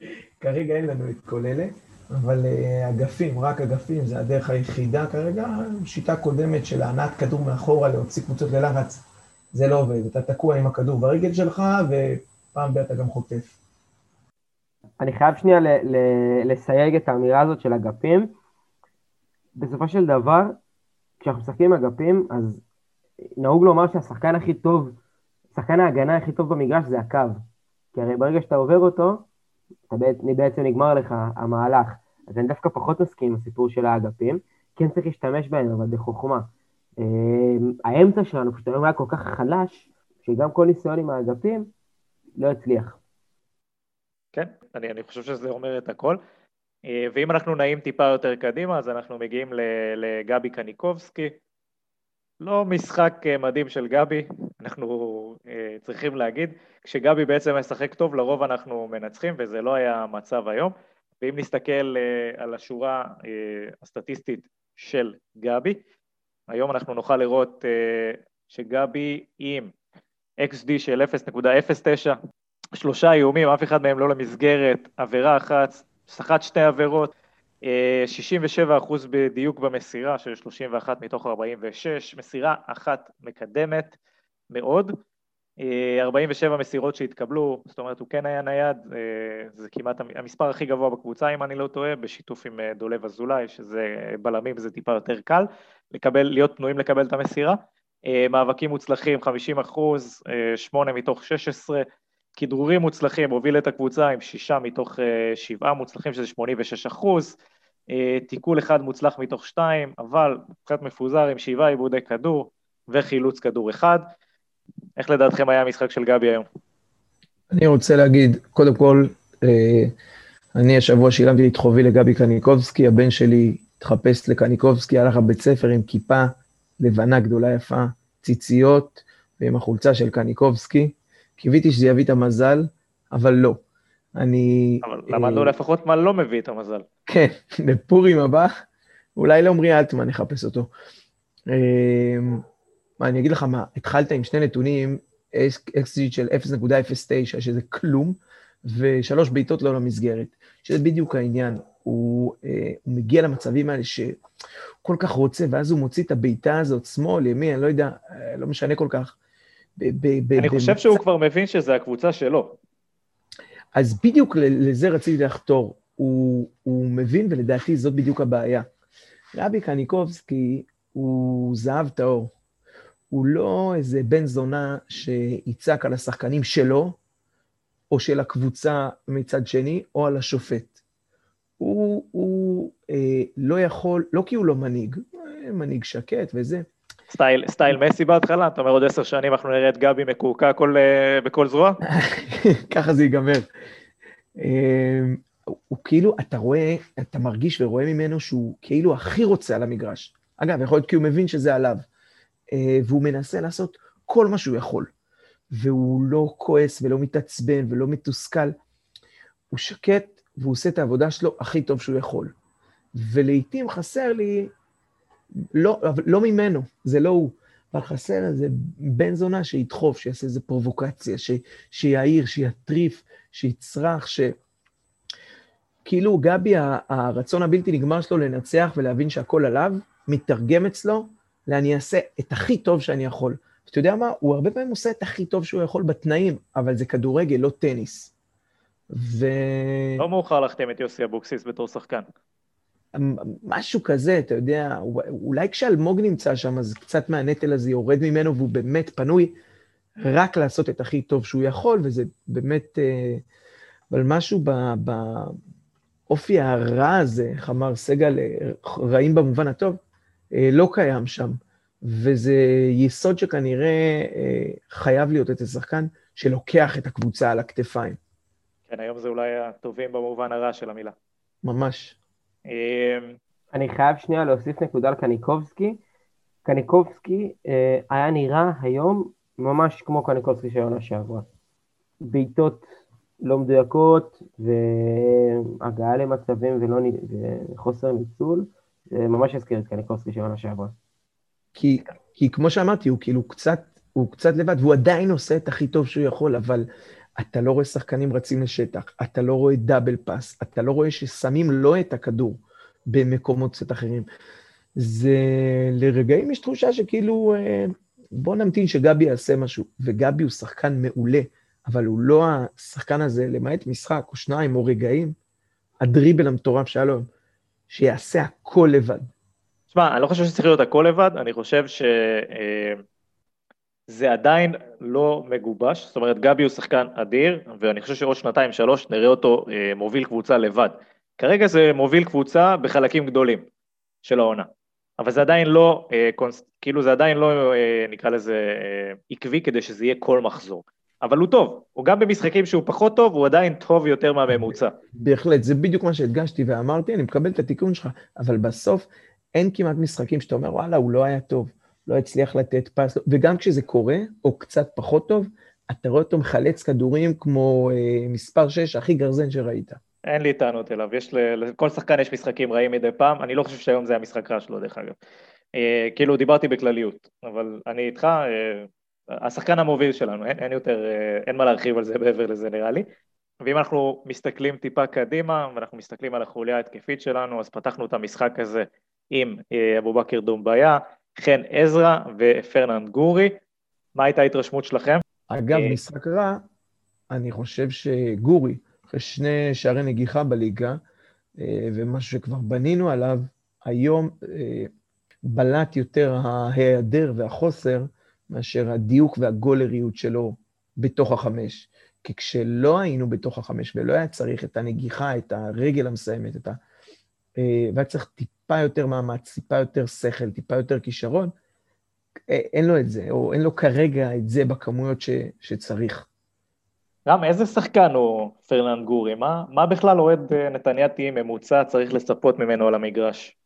כרגע אין לנו את כל אלה, אבל uh, אגפים, רק אגפים, זה הדרך היחידה כרגע. שיטה קודמת של הענעת כדור מאחורה, להוציא קבוצות ללחץ, זה לא עובד. אתה תקוע עם הכדור ברגל שלך, ופעם בי אתה גם חוטף. אני חייב שנייה ל- ל- לסייג את האמירה הזאת של אגפים. בסופו של דבר, כשאנחנו משחקים אגפים, אז נהוג לומר שהשחקן הכי טוב, שחקן ההגנה הכי טוב במגרש זה הקו. כי הרי ברגע שאתה עובר אותו, אתה בעצם נגמר לך המהלך. אז אני דווקא פחות מסכים עם הסיפור של האגפים, כן צריך להשתמש בהם, אבל בחוכמה. אמ, האמצע שלנו פשוט היום היה כל כך חלש, שגם כל ניסיון עם האגפים לא הצליח. כן, אני, אני חושב שזה אומר את הכל. אה, ואם אנחנו נעים טיפה יותר קדימה, אז אנחנו מגיעים לגבי קניקובסקי. לא משחק אה, מדהים של גבי, אנחנו אה, צריכים להגיד. כשגבי בעצם משחק טוב, לרוב אנחנו מנצחים, וזה לא היה המצב היום. ואם נסתכל על השורה הסטטיסטית של גבי, היום אנחנו נוכל לראות שגבי עם XD של 0.09, שלושה איומים, אף אחד מהם לא למסגרת, עבירה אחת, סחט שתי עבירות, 67 אה, אחוז בדיוק במסירה של 31 מתוך 46, מסירה אחת מקדמת מאוד, 47 אה, מסירות שהתקבלו, זאת אומרת הוא כן היה נייד, אה, זה כמעט המספר הכי גבוה בקבוצה אם אני לא טועה, בשיתוף עם דולב אזולאי, שזה בלמים זה טיפה יותר קל, לקבל, להיות פנויים לקבל את המסירה, מאבקים מוצלחים 50 אחוז, 8 מתוך 16, כדרורים מוצלחים, הוביל את הקבוצה עם שישה מתוך אה, שבעה מוצלחים, שזה 86 אחוז, אה, תיקול אחד מוצלח מתוך שתיים, אבל קצת מפוזר עם שבעה עיבודי כדור וחילוץ כדור אחד. איך לדעתכם היה המשחק של גבי היום? אני רוצה להגיד, קודם כל, אה, אני השבוע שילמתי את חובי לגבי קניקובסקי, הבן שלי התחפש לקניקובסקי, הלך לבית ספר עם כיפה לבנה גדולה יפה, ציציות, ועם החולצה של קניקובסקי. קיוויתי שזה יביא את המזל, אבל לא. אני... אבל למדנו אה, לפחות מה לא מביא את המזל. כן, בפורים הבא, אולי לעמרי אלטמן נחפש אותו. אה, אני אגיד לך מה, התחלת עם שני נתונים, אקסיט של 0.09, שזה כלום, ושלוש בעיטות לא למסגרת, שזה בדיוק העניין. הוא, אה, הוא מגיע למצבים האלה שהוא כל כך רוצה, ואז הוא מוציא את הבעיטה הזאת, שמאל, ימין, אני לא יודע, לא משנה כל כך. אני חושב שהוא כבר מבין שזה הקבוצה שלו. אז בדיוק לזה רציתי לחתור. הוא, הוא מבין, ולדעתי זאת בדיוק הבעיה. רבי קניקובסקי הוא זהב טהור. הוא לא איזה בן זונה שיצעק על השחקנים שלו, או של הקבוצה מצד שני, או על השופט. הוא, הוא אה, לא יכול, לא כי הוא לא מנהיג, מנהיג שקט וזה, סטייל, סטייל מסי בהתחלה? אתה אומר עוד עשר שנים אנחנו נראה את גבי מקועקע כל, uh, בכל זרוע? ככה זה ייגמר. Uh, הוא כאילו, אתה רואה, אתה מרגיש ורואה ממנו שהוא כאילו הכי רוצה על המגרש. אגב, יכול להיות כי הוא מבין שזה עליו. Uh, והוא מנסה לעשות כל מה שהוא יכול. והוא לא כועס ולא מתעצבן ולא מתוסכל. הוא שקט והוא עושה את העבודה שלו הכי טוב שהוא יכול. ולעיתים חסר לי לא, לא ממנו, זה לא הוא. אבל חסר איזה בן זונה שידחוף, שיעשה איזה פרובוקציה, ש, שיעיר, שיטריף, שיצרח, ש... כאילו גבי, הרצון הבלתי נגמר שלו לנצח ולהבין שהכל עליו, מתרגם אצלו לאני אעשה את הכי טוב שאני יכול. אתה יודע מה? הוא הרבה פעמים עושה את הכי טוב שהוא יכול בתנאים, אבל זה כדורגל, לא טניס. ו... לא מאוחר להחתים את יוסי אבוקסיס בתור שחקן. משהו כזה, אתה יודע, אולי כשאלמוג נמצא שם, אז קצת מהנטל הזה יורד ממנו, והוא באמת פנוי רק לעשות את הכי טוב שהוא יכול, וזה באמת, אה, אבל משהו באופי הרע הזה, איך אמר סגל, אה, רעים במובן הטוב, אה, לא קיים שם. וזה יסוד שכנראה חייב להיות אצל שחקן שלוקח את הקבוצה על הכתפיים. כן, היום זה אולי הטובים במובן הרע של המילה. ממש. אמ, אני חייב שנייה להוסיף נקודה על קניקובסקי. קניקובסקי אה, היה נראה היום ממש כמו קניקובסקי של העונה שעברה. בעיטות לא מדויקות והגעה למצבים ולא, וחוסר ניצול, זה ממש הזכיר את קניקובסקי של העונה שעברה. כי, כי כמו שאמרתי, הוא כאילו קצת, הוא קצת לבד, והוא עדיין עושה את הכי טוב שהוא יכול, אבל אתה לא רואה שחקנים רצים לשטח, אתה לא רואה דאבל פאס, אתה לא רואה ששמים לא את הכדור במקומות קצת אחרים. זה לרגעים יש תחושה שכאילו, אה, בוא נמתין שגבי יעשה משהו, וגבי הוא שחקן מעולה, אבל הוא לא השחקן הזה, למעט משחק או שניים או רגעים, הדריבל המטורף שהיה לו, שיעשה הכל לבד. תשמע, אני לא חושב שצריך להיות הכל לבד, אני חושב ש... זה עדיין לא מגובש, זאת אומרת גבי הוא שחקן אדיר, ואני חושב שעוד שנתיים שלוש נראה אותו אה, מוביל קבוצה לבד. כרגע זה מוביל קבוצה בחלקים גדולים של העונה, אבל זה עדיין לא, אה, קונס, כאילו זה עדיין לא, אה, נקרא לזה, אה, עקבי כדי שזה יהיה כל מחזור. אבל הוא טוב, הוא גם במשחקים שהוא פחות טוב, הוא עדיין טוב יותר מהממוצע. בהחלט, זה בדיוק מה שהדגשתי ואמרתי, אני מקבל את התיקון שלך, אבל בסוף אין כמעט משחקים שאתה אומר, וואלה, הוא לא היה טוב. לא הצליח לתת פס, וגם כשזה קורה, או קצת פחות טוב, אתה רואה אותו מחלץ כדורים כמו אה, מספר 6, הכי גרזן שראית. אין לי טענות אליו, יש ל... לכל שחקן יש משחקים רעים מדי פעם, אני לא חושב שהיום זה המשחק רע שלו דרך אגב. אה, כאילו דיברתי בכלליות, אבל אני איתך, אה, השחקן המוביל שלנו, אין, אין יותר, אה, אין מה להרחיב על זה מעבר לזה נראה לי. ואם אנחנו מסתכלים טיפה קדימה, ואנחנו מסתכלים על החוליה ההתקפית שלנו, אז פתחנו את המשחק הזה עם אה, אבו בכר דומביה, חן עזרא ופרננד גורי. מה הייתה ההתרשמות שלכם? אגב, אה, משחק רע, אני חושב שגורי, אחרי שני שערי נגיחה בליגה, אה, ומשהו שכבר בנינו עליו, היום אה, בלט יותר ההיעדר והחוסר מאשר הדיוק והגולריות שלו בתוך החמש. כי כשלא היינו בתוך החמש ולא היה צריך את הנגיחה, את הרגל המסיימת, את ה... והיה צריך טיפה... טיפה יותר מאמץ, טיפה יותר שכל, טיפה יותר כישרון, אה, אין לו את זה, או אין לו כרגע את זה בכמויות ש, שצריך. גם איזה שחקן הוא פרננד גורי? מה, מה בכלל אוהד אה, נתניאתי ממוצע צריך לצפות ממנו על המגרש?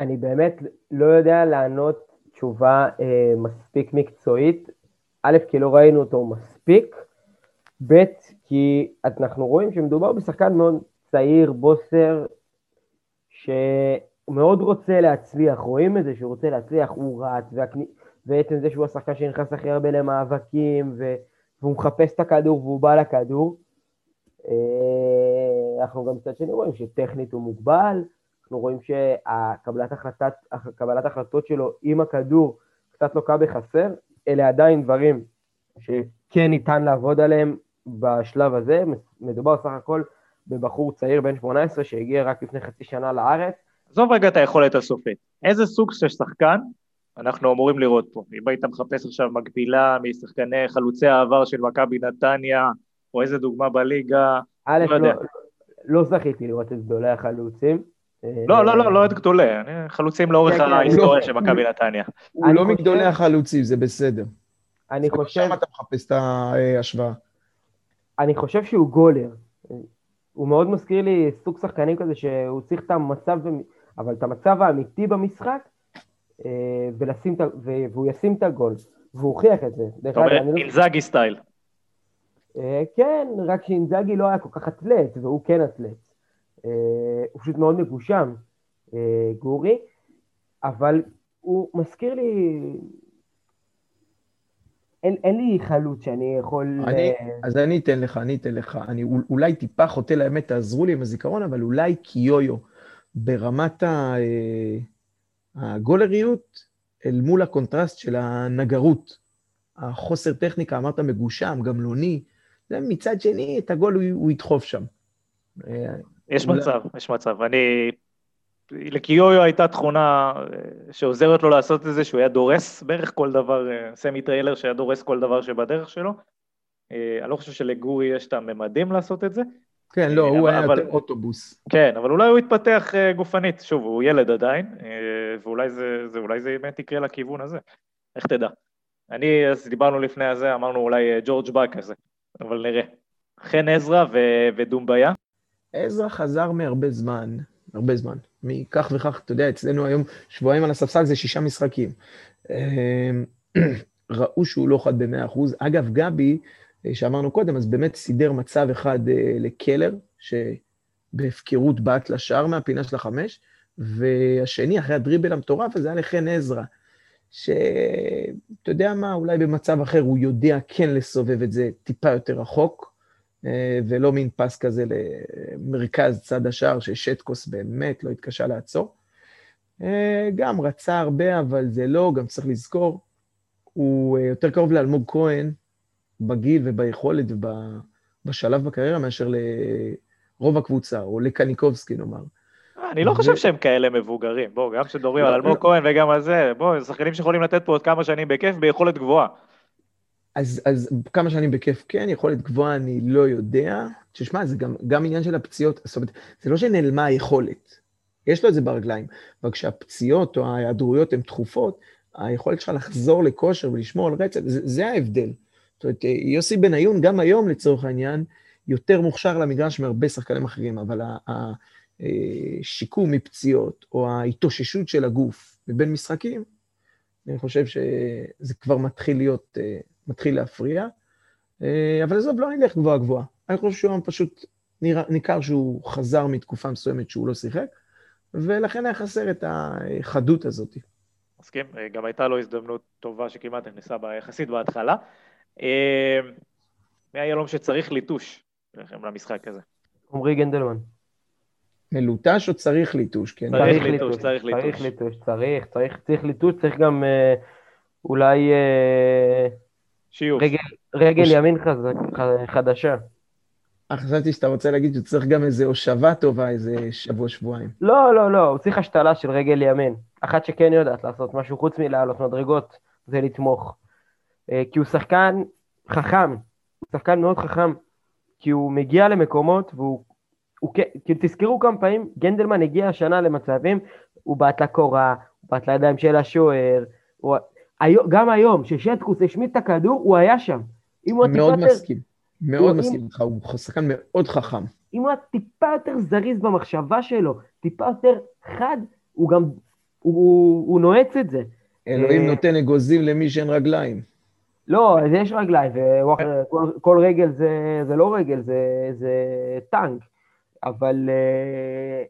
אני באמת לא יודע לענות תשובה אה, מספיק מקצועית. א', כי לא ראינו אותו מספיק, ב', כי אנחנו רואים שמדובר בשחקן מאוד צעיר, בוסר, ש... הוא מאוד רוצה להצליח, רואים את זה שהוא רוצה להצליח, הוא רץ, והכנ... ועצם זה שהוא השחקן שנכנס הכי הרבה למאבקים, ו... והוא מחפש את הכדור והוא בא לכדור. אה, אנחנו גם מצד שני רואים שטכנית הוא מוגבל, אנחנו רואים שקבלת החלטת, החלטות שלו עם הכדור קצת לוקה בחסר, אלה עדיין דברים שכן ניתן לעבוד עליהם בשלב הזה, מדובר סך הכל בבחור צעיר בן 18 שהגיע רק לפני חצי שנה לארץ, עזוב רגע את היכולת הסופית. איזה סוג של שחקן אנחנו אמורים לראות פה? אם היית מחפש עכשיו מקבילה משחקני חלוצי העבר של מכבי נתניה, או איזה דוגמה בליגה, א', לא, לא, לא זכיתי לראות את גדולי החלוצים. לא, לא, לא, לא את גדולי, חלוצים לאורך כן, כן, ההיסטוריה של מכבי נתניה. הוא לא מגדולי החלוצים, זה בסדר. אני חושב... שם אתה מחפש את ההשוואה. אני חושב שהוא גולר. הוא מאוד מזכיר לי סוג שחקנים כזה שהוא צריך את המצב אבל את המצב האמיתי במשחק, אה, ולשים, והוא ישים את הגול, והוא הוכיח את זה. זאת אומרת, לא- אינזאגי סטייל. אה, כן, רק שאינזאגי לא היה כל כך אתלט, והוא כן אתלט. אה, הוא פשוט מאוד מגושם, גורי, אבל הוא מזכיר לי... אין, אין לי חלוץ שאני יכול... אני, אז אני אתן לך, אני אתן לך. אני אולי טיפה חוטא לאמת, תעזרו לי עם הזיכרון, אבל אולי קיויו. ברמת אה, הגולריות אל מול הקונטרסט של הנגרות. החוסר טכניקה, אמרת מגושם, גמלוני, מצד שני, את הגול הוא, הוא ידחוף שם. אה, יש מצב, יש מצב. אני... לקיויו הייתה תכונה אה, שעוזרת לו לעשות את זה, שהוא היה דורס בערך כל דבר, סמי טריילר שהיה דורס כל דבר שבדרך שלו. אני לא חושב שלגורי יש את הממדים לעשות את זה, כן, לא, הוא היה יותר אוטובוס. כן, אבל אולי הוא יתפתח אה, גופנית. שוב, הוא ילד עדיין, אה, ואולי זה, זה, אולי זה באמת יקרה לכיוון הזה. איך תדע? אני, אז דיברנו לפני הזה, אמרנו אולי אה, ג'ורג' באק כזה, אבל נראה. חן עזרא ו- ודומביה? עזרא חזר מהרבה זמן, הרבה זמן. מכך וכך, אתה יודע, אצלנו היום שבועיים על הספסל זה שישה משחקים. ראו שהוא לא חד במאה אחוז. אגב, גבי, אה, שאמרנו קודם, אז באמת סידר מצב אחד אה, לקלר, שבהפקרות בעט לשער מהפינה של החמש, והשני, אחרי הדריבל המטורף הזה, היה לחן עזרא, שאתה יודע מה, אולי במצב אחר הוא יודע כן לסובב את זה טיפה יותר רחוק, אה, ולא מין פס כזה למרכז צד השער, ששטקוס באמת לא התקשה לעצור. גם רצה הרבה, אבל זה לא, גם צריך לזכור, הוא יותר קרוב לאלמוג כהן בגיל וביכולת ובשלב בקריירה מאשר לרוב הקבוצה, או לקניקובסקי נאמר. אני לא חושב שהם כאלה מבוגרים. בואו, גם כשמדברים על אלמוג כהן וגם על זה, בואו, שחקנים שיכולים לתת פה עוד כמה שנים בכיף ביכולת גבוהה. אז, אז כמה שנים בכיף כן, יכולת גבוהה אני לא יודע. תשמע, זה גם, גם עניין של הפציעות, זאת אומרת, זה לא שנעלמה היכולת, יש לו את זה ברגליים, אבל כשהפציעות או ההיעדרויות הן תכופות, היכולת שלך לחזור לכושר ולשמור על רצף, זה, זה ההבדל. זאת אומרת, יוסי בניון, גם היום לצורך העניין, יותר מוכשר למגרש מהרבה שחקנים אחרים, אבל השיקום מפציעות, או ההתאוששות של הגוף מבין משחקים, אני חושב שזה כבר מתחיל להיות, מתחיל להפריע. אבל עזוב, לא נלך גבוהה גבוהה. אני חושב שהוא פשוט ניכר שהוא חזר מתקופה מסוימת שהוא לא שיחק, ולכן היה חסר את החדות הזאת. מסכים, גם הייתה לו הזדמנות טובה שכמעט נכנסה יחסית בהתחלה. אה, מי היהלום שצריך ליטוש למשחק הזה? עמרי גנדלמן. מלוטש או צריך ליטוש? כן. צריך ליטוש, צריך ליטוש. צריך ליטוש, צריך, צריך, צריך ליטוש, צריך גם אה, אולי אה, שיוף. רגל, רגל ימין חזק, חדשה. חשבתי שאתה רוצה להגיד שצריך גם איזה הושבה טובה איזה שבוע-שבועיים. לא, לא, לא, הוא צריך השתלה של רגל ימין. אחת שכן יודעת לעשות משהו חוץ מלעלות מדרגות, זה לתמוך. אה, כי הוא שחקן חכם, הוא שחקן מאוד חכם, כי הוא מגיע למקומות והוא... הוא, כאילו תזכרו כמה פעמים, גנדלמן הגיע השנה למצבים, הוא בעט לקורה, הוא בעט לידיים של השוער, הוא... גם היום, ששטקוס השמיט את הכדור, הוא היה שם. מאוד מסכים. מאוד מסכים איתך, הוא שחקן מאוד חכם. אם הוא היה טיפה יותר זריז במחשבה שלו, טיפה יותר חד, הוא גם, הוא, הוא, הוא נועץ את זה. אלוהים אה, נותן אגוזים למי שאין רגליים. לא, אז יש רגליים, וכל רגל זה, זה לא רגל, זה, זה טנק, אבל uh,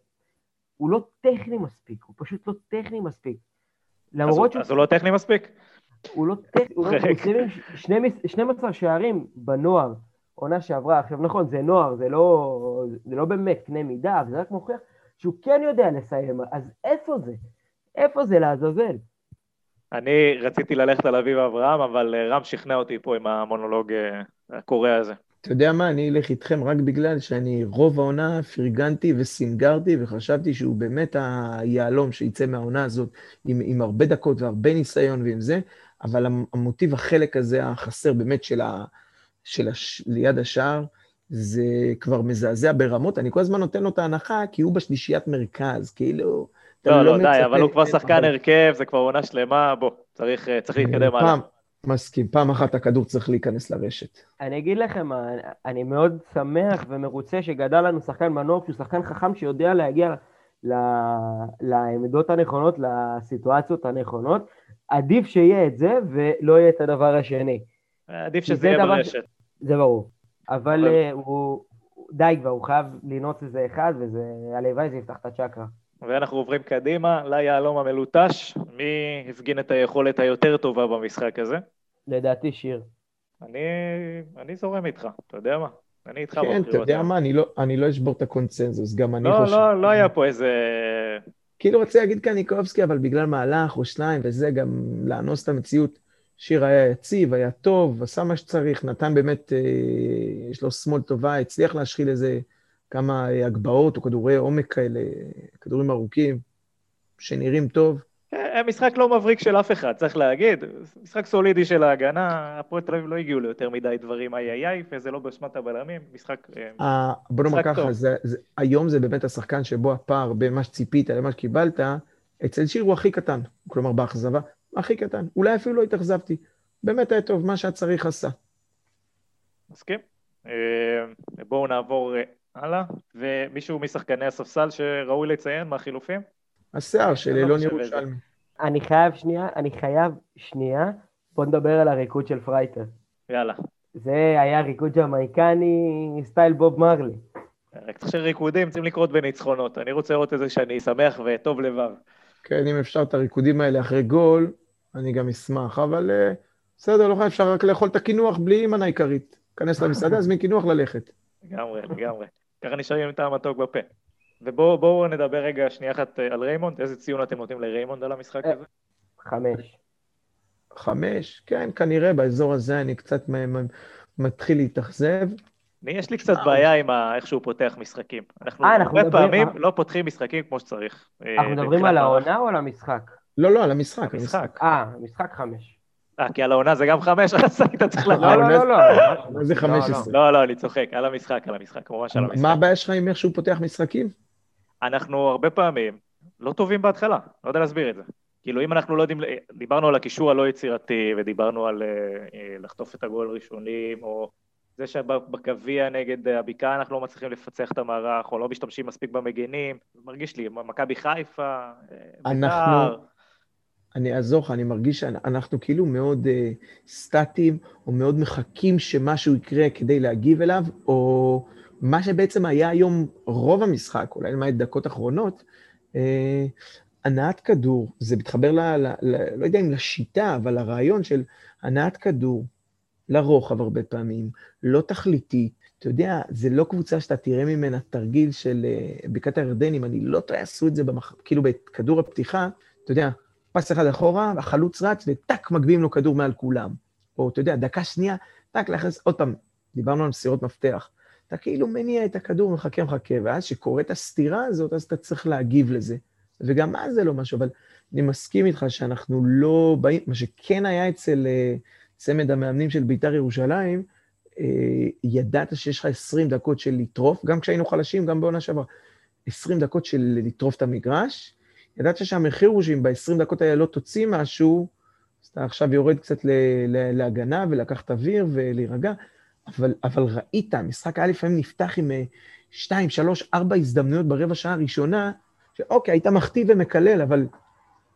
הוא לא טכני מספיק, הוא פשוט לא טכני מספיק. למרות אז, אז הוא לא טכני מספיק? הוא לא טכני, הוא, לא, הוא 12 שערים בנוער. עונה שעברה. עכשיו, נכון, זה נוער, זה לא, זה לא באמת קנה מידה, זה רק מוכיח שהוא כן יודע לסיים, אז איפה זה? איפה זה לעזאזל? אני רציתי ללכת על אביב אברהם, אבל אה, רם שכנע אותי פה עם המונולוג אה, הקורע הזה. אתה יודע מה, אני אלך איתכם רק בגלל שאני רוב העונה פרגנתי וסינגרתי וחשבתי שהוא באמת היהלום שיצא מהעונה הזאת עם, עם הרבה דקות והרבה ניסיון ועם זה, אבל המוטיב החלק הזה החסר באמת של ה... של הש... ליד השער, זה כבר מזעזע ברמות. אני כל הזמן נותן לו את ההנחה, כי הוא בשלישיית מרכז, כאילו... לא, לא, לא די, אבל הוא כבר שחקן הרכב, זה כבר עונה שלמה, בוא, צריך, אה, צריך להתקדם הלאה. מסכים, פעם אחת הכדור צריך להיכנס לרשת. אני אגיד לכם, אני מאוד שמח ומרוצה שגדל לנו שחקן מנוף, שהוא שחקן חכם שיודע להגיע לעמדות הנכונות, לסיטואציות הנכונות. עדיף שיהיה את זה ולא יהיה את הדבר השני. עדיף שזה יהיה ברשת. זה ברור. אבל אה, הוא, די כבר, הוא חייב לנעוץ איזה אחד, וזה, הלוואי זה יפתח את הצ'קרה. ואנחנו עוברים קדימה ליהלום המלוטש. מי הפגין את היכולת היותר טובה במשחק הזה? לדעתי שיר. אני, אני זורם איתך, אתה יודע מה? אני איתך כן, אתה יודע מה, אני לא, אני לא אשבור את הקונצנזוס, גם אני לא, חושב... לא, לא לא היה פה איזה... כאילו רוצה להגיד קניקובסקי, אבל בגלל מהלך או שניים וזה, גם לאנוס את המציאות. שיר היה יציב, היה טוב, עשה מה שצריך, נתן באמת, אה, יש לו שמאל טובה, הצליח להשחיל איזה כמה אה, הגבהות או כדורי עומק כאלה, כדורים ארוכים, שנראים טוב. אה, משחק לא מבריק של אף אחד, צריך להגיד. משחק סולידי של ההגנה, הפועל תל אביב לא הגיעו ליותר מדי דברים איי איי איי, וזה לא באשמת הבלמים, משחק טוב. בוא נאמר ככה, זה, זה, היום זה באמת השחקן שבו הפער בין מה שציפית למה שקיבלת, אצל שיר הוא הכי קטן, כלומר באכזבה. הכי קטן. אולי אפילו לא התאכזבתי. באמת היה טוב, מה שהיה צריך עשה. מסכים. אה, בואו נעבור אה, הלאה. ומישהו משחקני הספסל שראוי לציין מהחילופים? השיער של לא אילון ירושלמי. אני חייב שנייה, אני חייב שנייה. בוא נדבר על הריקוד של פרייטר. יאללה. זה היה ריקוד ג'מייקני style בוב מרלי. רק צריך שריקודים צריכים לקרות בניצחונות. אני רוצה לראות את זה שאני שמח וטוב לבב. כן, אם אפשר את הריקודים האלה אחרי גול, אני גם אשמח, אבל אה, בסדר, לא אפשר רק לאכול את הקינוח בלי מנה עיקרית. כנס למסעדה, הזמין קינוח ללכת. לגמרי, לגמרי. ככה נשארים עם טעם מתוק בפה. ובואו נדבר רגע שנייה אחת אה, על ריימונד, איזה ציון אתם נותנים לריימונד על המשחק הזה? חמש. חמש? כן, כנראה באזור הזה אני קצת מתחיל להתאכזב. אני, יש לי קצת בעיה עם איך שהוא פותח משחקים. אנחנו אה, אנחנו הרבה מדברים- פעמים. לא פותחים משחקים כמו שצריך. אנחנו אה, מדברים בתחילת על. העונה או על המשחק? לא, לא, על המשחק. המשחק. אה, משחק חמש. אה, כי על העונה זה גם חמש, אז היית צריך לא, לדעת. לא, לא, לא. מה זה לא, 15? לא, לא, אני צוחק, על המשחק, על המשחק, ממש על המשחק. מה הבעיה שלך עם איך שהוא פותח משחקים? אנחנו הרבה פעמים לא טובים בהתחלה, לא יודע להסביר את זה. כאילו, אם אנחנו לא יודעים, דיברנו על הקישור הלא יצירתי, ודיברנו על אה, לחטוף את הגול ראשונים, או זה שבגביע נגד הבקעה אנחנו לא מצליחים לפצח את המערך, או לא משתמשים מספיק במגנים, מרגיש לי, מכבי חיפה, אה, אנחנו- בית"ר, אני אעזור לך, אני מרגיש שאנחנו כאילו מאוד uh, סטטיים, או מאוד מחכים שמשהו יקרה כדי להגיב אליו, או מה שבעצם היה היום רוב המשחק, אולי למעט דקות אחרונות, uh, הנעת כדור, זה מתחבר, ל, ל, ל, לא יודע אם לשיטה, אבל לרעיון של הנעת כדור לרוחב הרבה פעמים, לא תכליתית. אתה יודע, זה לא קבוצה שאתה תראה ממנה תרגיל של uh, בקעת הירדן, אם אני לא טועה, עשו את זה במח... כאילו בכדור הפתיחה, אתה יודע, פס אחד אחורה, החלוץ רץ, וטאק, מגביהים לו כדור מעל כולם. או, אתה יודע, דקה שנייה, טאק, להכניס, עוד פעם, דיברנו על מסירות מפתח. אתה כאילו מניע את הכדור, מחכה, מחכה, ואז כשקורית הסתירה הזאת, אז אתה צריך להגיב לזה. וגם אז זה לא משהו, אבל אני מסכים איתך שאנחנו לא באים, מה שכן היה אצל אה, צמד המאמנים של בית"ר ירושלים, אה, ידעת שיש לך 20 דקות של לטרוף, גם כשהיינו חלשים, גם בעונה שעברה, 20 דקות של לטרוף את המגרש, ידעת שהמחיר הוא שאם ב-20 דקות האלה לא תוציא משהו, אז אתה עכשיו יורד קצת להגנה ולקחת אוויר ולהירגע, אבל, אבל ראית, המשחק היה לפעמים נפתח עם 2, 3, 4 הזדמנויות ברבע שעה הראשונה, שאוקיי, היית מחטיא ומקלל, אבל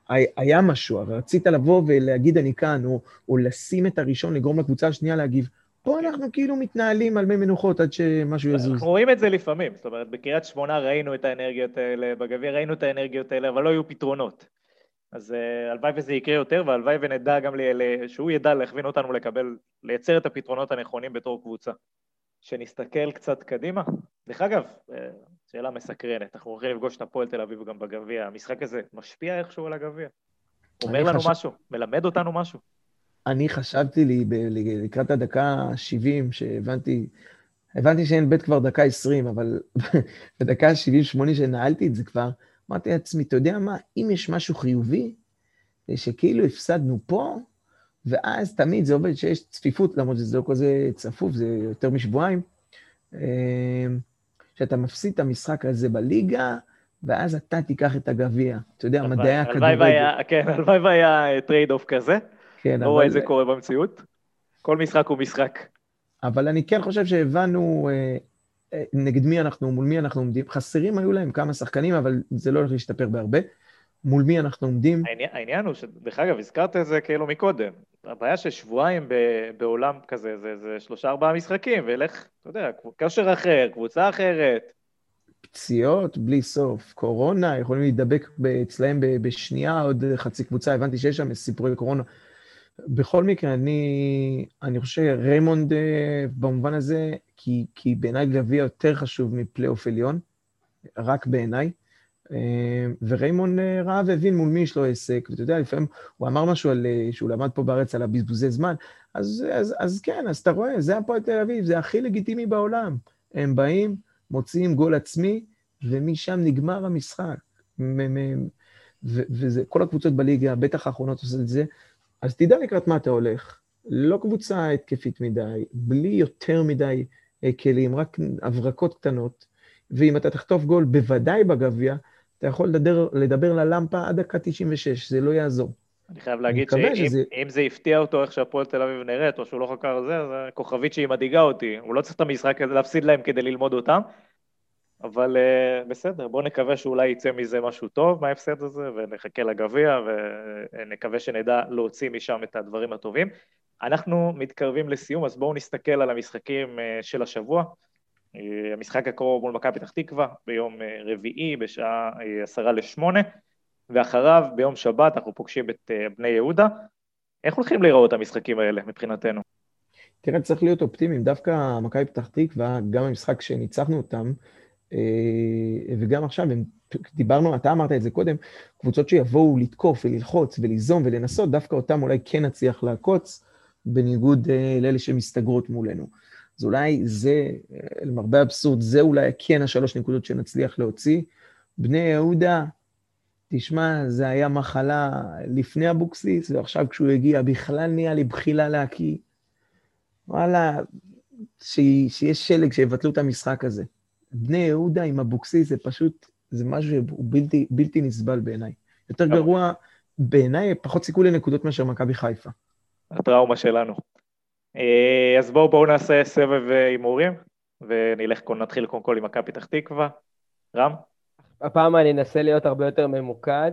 הי- היה משהו, אבל רצית לבוא ולהגיד אני כאן, או, או לשים את הראשון, לגרום לקבוצה השנייה להגיב. פה אנחנו כאילו מתנהלים על מי מנוחות עד שמשהו יזוז. אנחנו רואים את זה לפעמים, זאת אומרת, בקריית שמונה ראינו את האנרגיות האלה, בגביע ראינו את האנרגיות האלה, אבל לא היו פתרונות. אז uh, הלוואי וזה יקרה יותר, והלוואי ונדע גם, ל- שהוא ידע להכווין אותנו לקבל, לייצר את הפתרונות הנכונים בתור קבוצה. שנסתכל קצת קדימה. דרך אגב, אה, שאלה מסקרנת, אנחנו הולכים לפגוש את הפועל תל אביב גם בגביע, המשחק הזה משפיע איכשהו על הגביע? אומר לנו חשב- משהו, מלמד אותנו משהו. אני חשבתי לי ב- לקראת הדקה ה-70, שהבנתי, הבנתי שאין בית כבר דקה 20, אבל בדקה ה-70-80 שנעלתי את זה כבר, אמרתי לעצמי, אתה יודע מה, אם יש משהו חיובי, זה שכאילו הפסדנו פה, ואז תמיד זה עובד שיש צפיפות, למרות שזה לא כזה צפוף, זה יותר משבועיים, אה, שאתה מפסיד את המשחק הזה בליגה, ואז אתה תיקח את הגביע. אתה יודע, מדעי הכדורגל. כן, הלוואי והיה trade off כזה, כן, לא רואה את אבל- זה קורה במציאות. כל משחק הוא משחק. אבל אני כן חושב שהבנו אה, אה, נגד מי אנחנו, מול מי אנחנו עומדים. חסרים היו להם כמה שחקנים, אבל זה לא הולך להשתפר בהרבה. מול מי אנחנו עומדים. העניין, העניין הוא, שדרך אגב, הזכרת את זה כאילו מקודם, הבעיה ששבועיים ב- בעולם כזה, זה, זה שלושה ארבעה משחקים, ולך, אתה יודע, כושר אחר, קבוצה אחרת. פציעות בלי סוף, קורונה, יכולים להידבק אצלהם בשנייה עוד חצי קבוצה, הבנתי שיש שם סיפורי קורונה. בכל מקרה, אני, אני חושב שריימונד אה, במובן הזה, כי, כי בעיניי גביע יותר חשוב מפלייאוף עליון, רק בעיניי. אה, וריימון אה, ראה והבין מול מי יש לו עסק, ואתה יודע, לפעמים הוא אמר משהו על, אה, שהוא למד פה בארץ על הבזבוזי זמן, אז, אז, אז כן, אז אתה רואה, זה הפועל תל אביב, זה הכי לגיטימי בעולם. הם באים, מוציאים גול עצמי, ומשם נגמר המשחק. וזה, כל הקבוצות בליגה, בטח האחרונות עושות את זה, אז תדע לקראת מה אתה הולך. לא קבוצה התקפית מדי, בלי יותר מדי אה, כלים, רק הברקות קטנות, ואם אתה תחטוף גול, בוודאי בגביע, אתה יכול לדבר, לדבר ללמפה עד דקה 96, זה לא יעזור. אני חייב להגיד שאם שזה- זה הפתיע אותו איך שהפועל תל אביב נראית, או שהוא לא חקר זה, אז כוכבית שהיא מדאיגה אותי. הוא לא צריך את המשחק הזה להפסיד להם כדי ללמוד אותם, אבל uh, בסדר, בואו נקווה שאולי יצא מזה משהו טוב מההפסד הזה, ונחכה לגביע, ונקווה שנדע להוציא משם את הדברים הטובים. אנחנו מתקרבים לסיום, אז בואו נסתכל על המשחקים uh, של השבוע. Uh, המשחק הקרוב מול מכבי פתח תקווה ביום רביעי בשעה עשרה לשמונה. ואחריו, ביום שבת, אנחנו פוגשים את אה, בני יהודה. איך הולכים להיראות המשחקים האלה מבחינתנו? תראה, צריך להיות אופטימיים. דווקא מכבי פתח תקווה, גם המשחק שניצחנו אותם, אה, וגם עכשיו, דיברנו, אתה אמרת את זה קודם, קבוצות שיבואו לתקוף וללחוץ וליזום ולנסות, דווקא אותם אולי כן נצליח לעקוץ, בניגוד לאלה שמסתגרות מולנו. אז אולי זה, למרבה האבסורד, זה אולי כן השלוש נקודות שנצליח להוציא. בני יהודה, תשמע, זה היה מחלה לפני אבוקסיס, ועכשיו כשהוא הגיע בכלל נהיה לי בחילה להקיא. וואלה, שיש שלג, שיבטלו את המשחק הזה. בני יהודה עם אבוקסיס זה פשוט, זה משהו שהוא בלתי, בלתי נסבל בעיניי. יותר גרוע, בעיניי, פחות סיכוי לנקודות מאשר מכבי חיפה. הטראומה שלנו. אה, אז בואו בואו נעשה סבב אה, הימורים, ונלך, נתחיל קודם כל עם מכבי פתח תקווה. רם? הפעם אני אנסה להיות הרבה יותר ממוקד,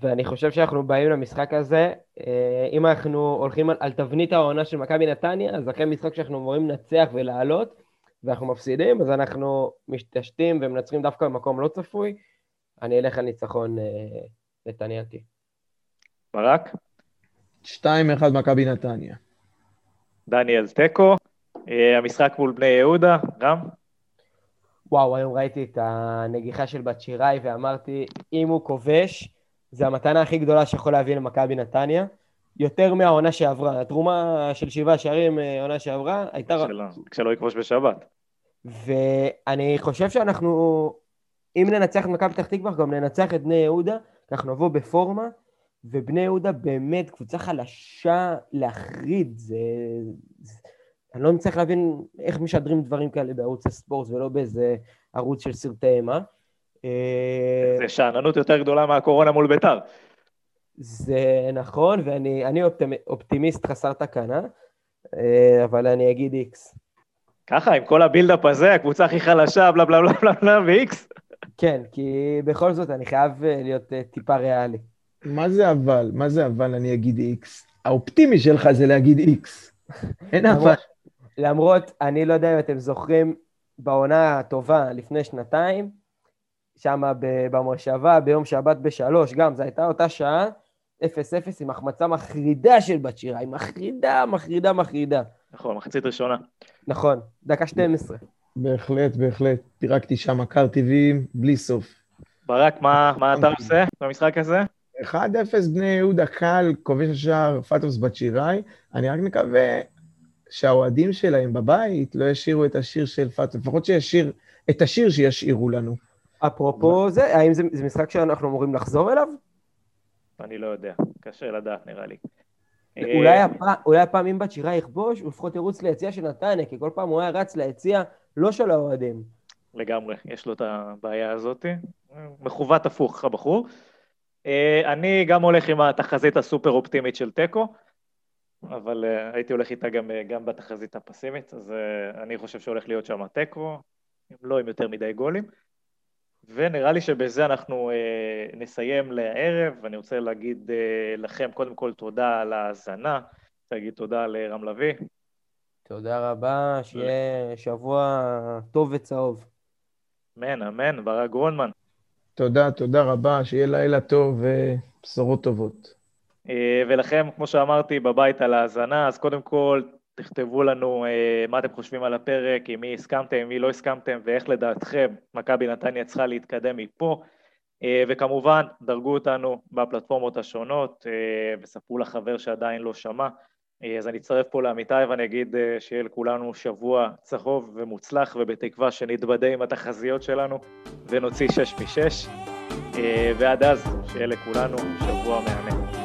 ואני חושב שאנחנו באים למשחק הזה, אה, אם אנחנו הולכים על, על תבנית העונה של מכבי נתניה, אז אחרי משחק שאנחנו אמורים לנצח ולעלות, ואנחנו מפסידים, אז אנחנו משתשתים ומנצחים דווקא במקום לא צפוי, אני אלך על ניצחון נתניאתי. ברק? 2-1 מכבי נתניה. דניאל תיקו, אה, המשחק מול בני יהודה, רם? וואו, היום ראיתי את הנגיחה של בת שיראי ואמרתי, אם הוא כובש, זה המתנה הכי גדולה שיכול להביא למכבי נתניה. יותר מהעונה שעברה. התרומה של שבעה שערים אה, עונה שעברה הייתה... כשלא יכבוש בשבת. ואני חושב שאנחנו, אם ננצח את מכבי פתח תקווה, גם ננצח את בני יהודה, אנחנו נבוא בפורמה, ובני יהודה באמת קבוצה חלשה להחריד, זה... זה... אני לא מצליח להבין איך משדרים דברים כאלה בערוץ הספורט ולא באיזה ערוץ של סרטי אימה. אה, זה שאננות יותר גדולה מהקורונה מול ביתר. זה נכון, ואני אופטימ, אופטימיסט חסר תקנה, אה, אבל אני אגיד איקס. ככה, עם כל הבילדאפ הזה, הקבוצה הכי חלשה, בלה בלה בלה בלה בלה, ואיקס? כן, כי בכל זאת אני חייב אה, להיות טיפה ריאלי. מה זה אבל? מה זה אבל אני אגיד איקס? האופטימי שלך זה להגיד איקס. אין אבל. למרות, אני לא יודע אם אתם זוכרים, בעונה הטובה לפני שנתיים, שם במושבה, ביום שבת בשלוש, גם, זו הייתה אותה שעה, 0-0 עם החמצה מחרידה של בת שירה, היא מחרידה, מחרידה, מחרידה. נכון, מחצית ראשונה. נכון, דקה 12. בהחלט, בהחלט. פירקתי שם קר טבעיים בלי סוף. ברק, מה, מה אתה עושה במשחק הזה? 1-0 בני יהודה קל, כובש השער פטוס בת שיראי. אני רק מקווה שהאוהדים שלהם בבית לא ישירו את השיר של פטוס, לפחות שישיר את השיר שישאירו לנו. אפרופו זה, האם זה, זה משחק שאנחנו אמורים לחזור אליו? אני לא יודע, קשה לדעת נראה לי. אולי, אה, הפעם, אולי הפעם אם בת שירה יכבוש, הוא לפחות ירוץ ליציע של נתניה, כי כל פעם הוא היה רץ ליציע לא של האוהדים. לגמרי, יש לו את הבעיה הזאת. מכוות הפוך, הבחור. אה, אני גם הולך עם התחזית הסופר אופטימית של תיקו, אבל אה, הייתי הולך איתה גם, גם בתחזית הפסימית, אז אני חושב שהולך להיות שם תיקו, אם לא עם יותר מדי גולים. ונראה לי שבזה אנחנו נסיים לערב, ואני רוצה להגיד לכם קודם כל תודה על ההאזנה, רוצה להגיד תודה לרם לביא. תודה רבה, שיהיה שבוע טוב וצהוב. אמן, אמן, ברק גרונמן. תודה, תודה רבה, שיהיה לילה טוב ובשורות טובות. אה, ולכם, כמו שאמרתי, בבית על ההאזנה, אז קודם כל, תכתבו לנו אה, מה אתם חושבים על הפרק, עם מי הסכמתם, עם מי לא הסכמתם, ואיך לדעתכם מכבי נתניה צריכה להתקדם מפה. אה, וכמובן, דרגו אותנו בפלטפורמות השונות, וספרו לחבר שעדיין לא שמע. אז אני אצטרף פה לעמיתי ואני אגיד שיהיה לכולנו שבוע צהוב ומוצלח, ובתקווה שנתבדה עם התחזיות שלנו ונוציא שש משש. ועד אז, שיהיה לכולנו שבוע מהנה.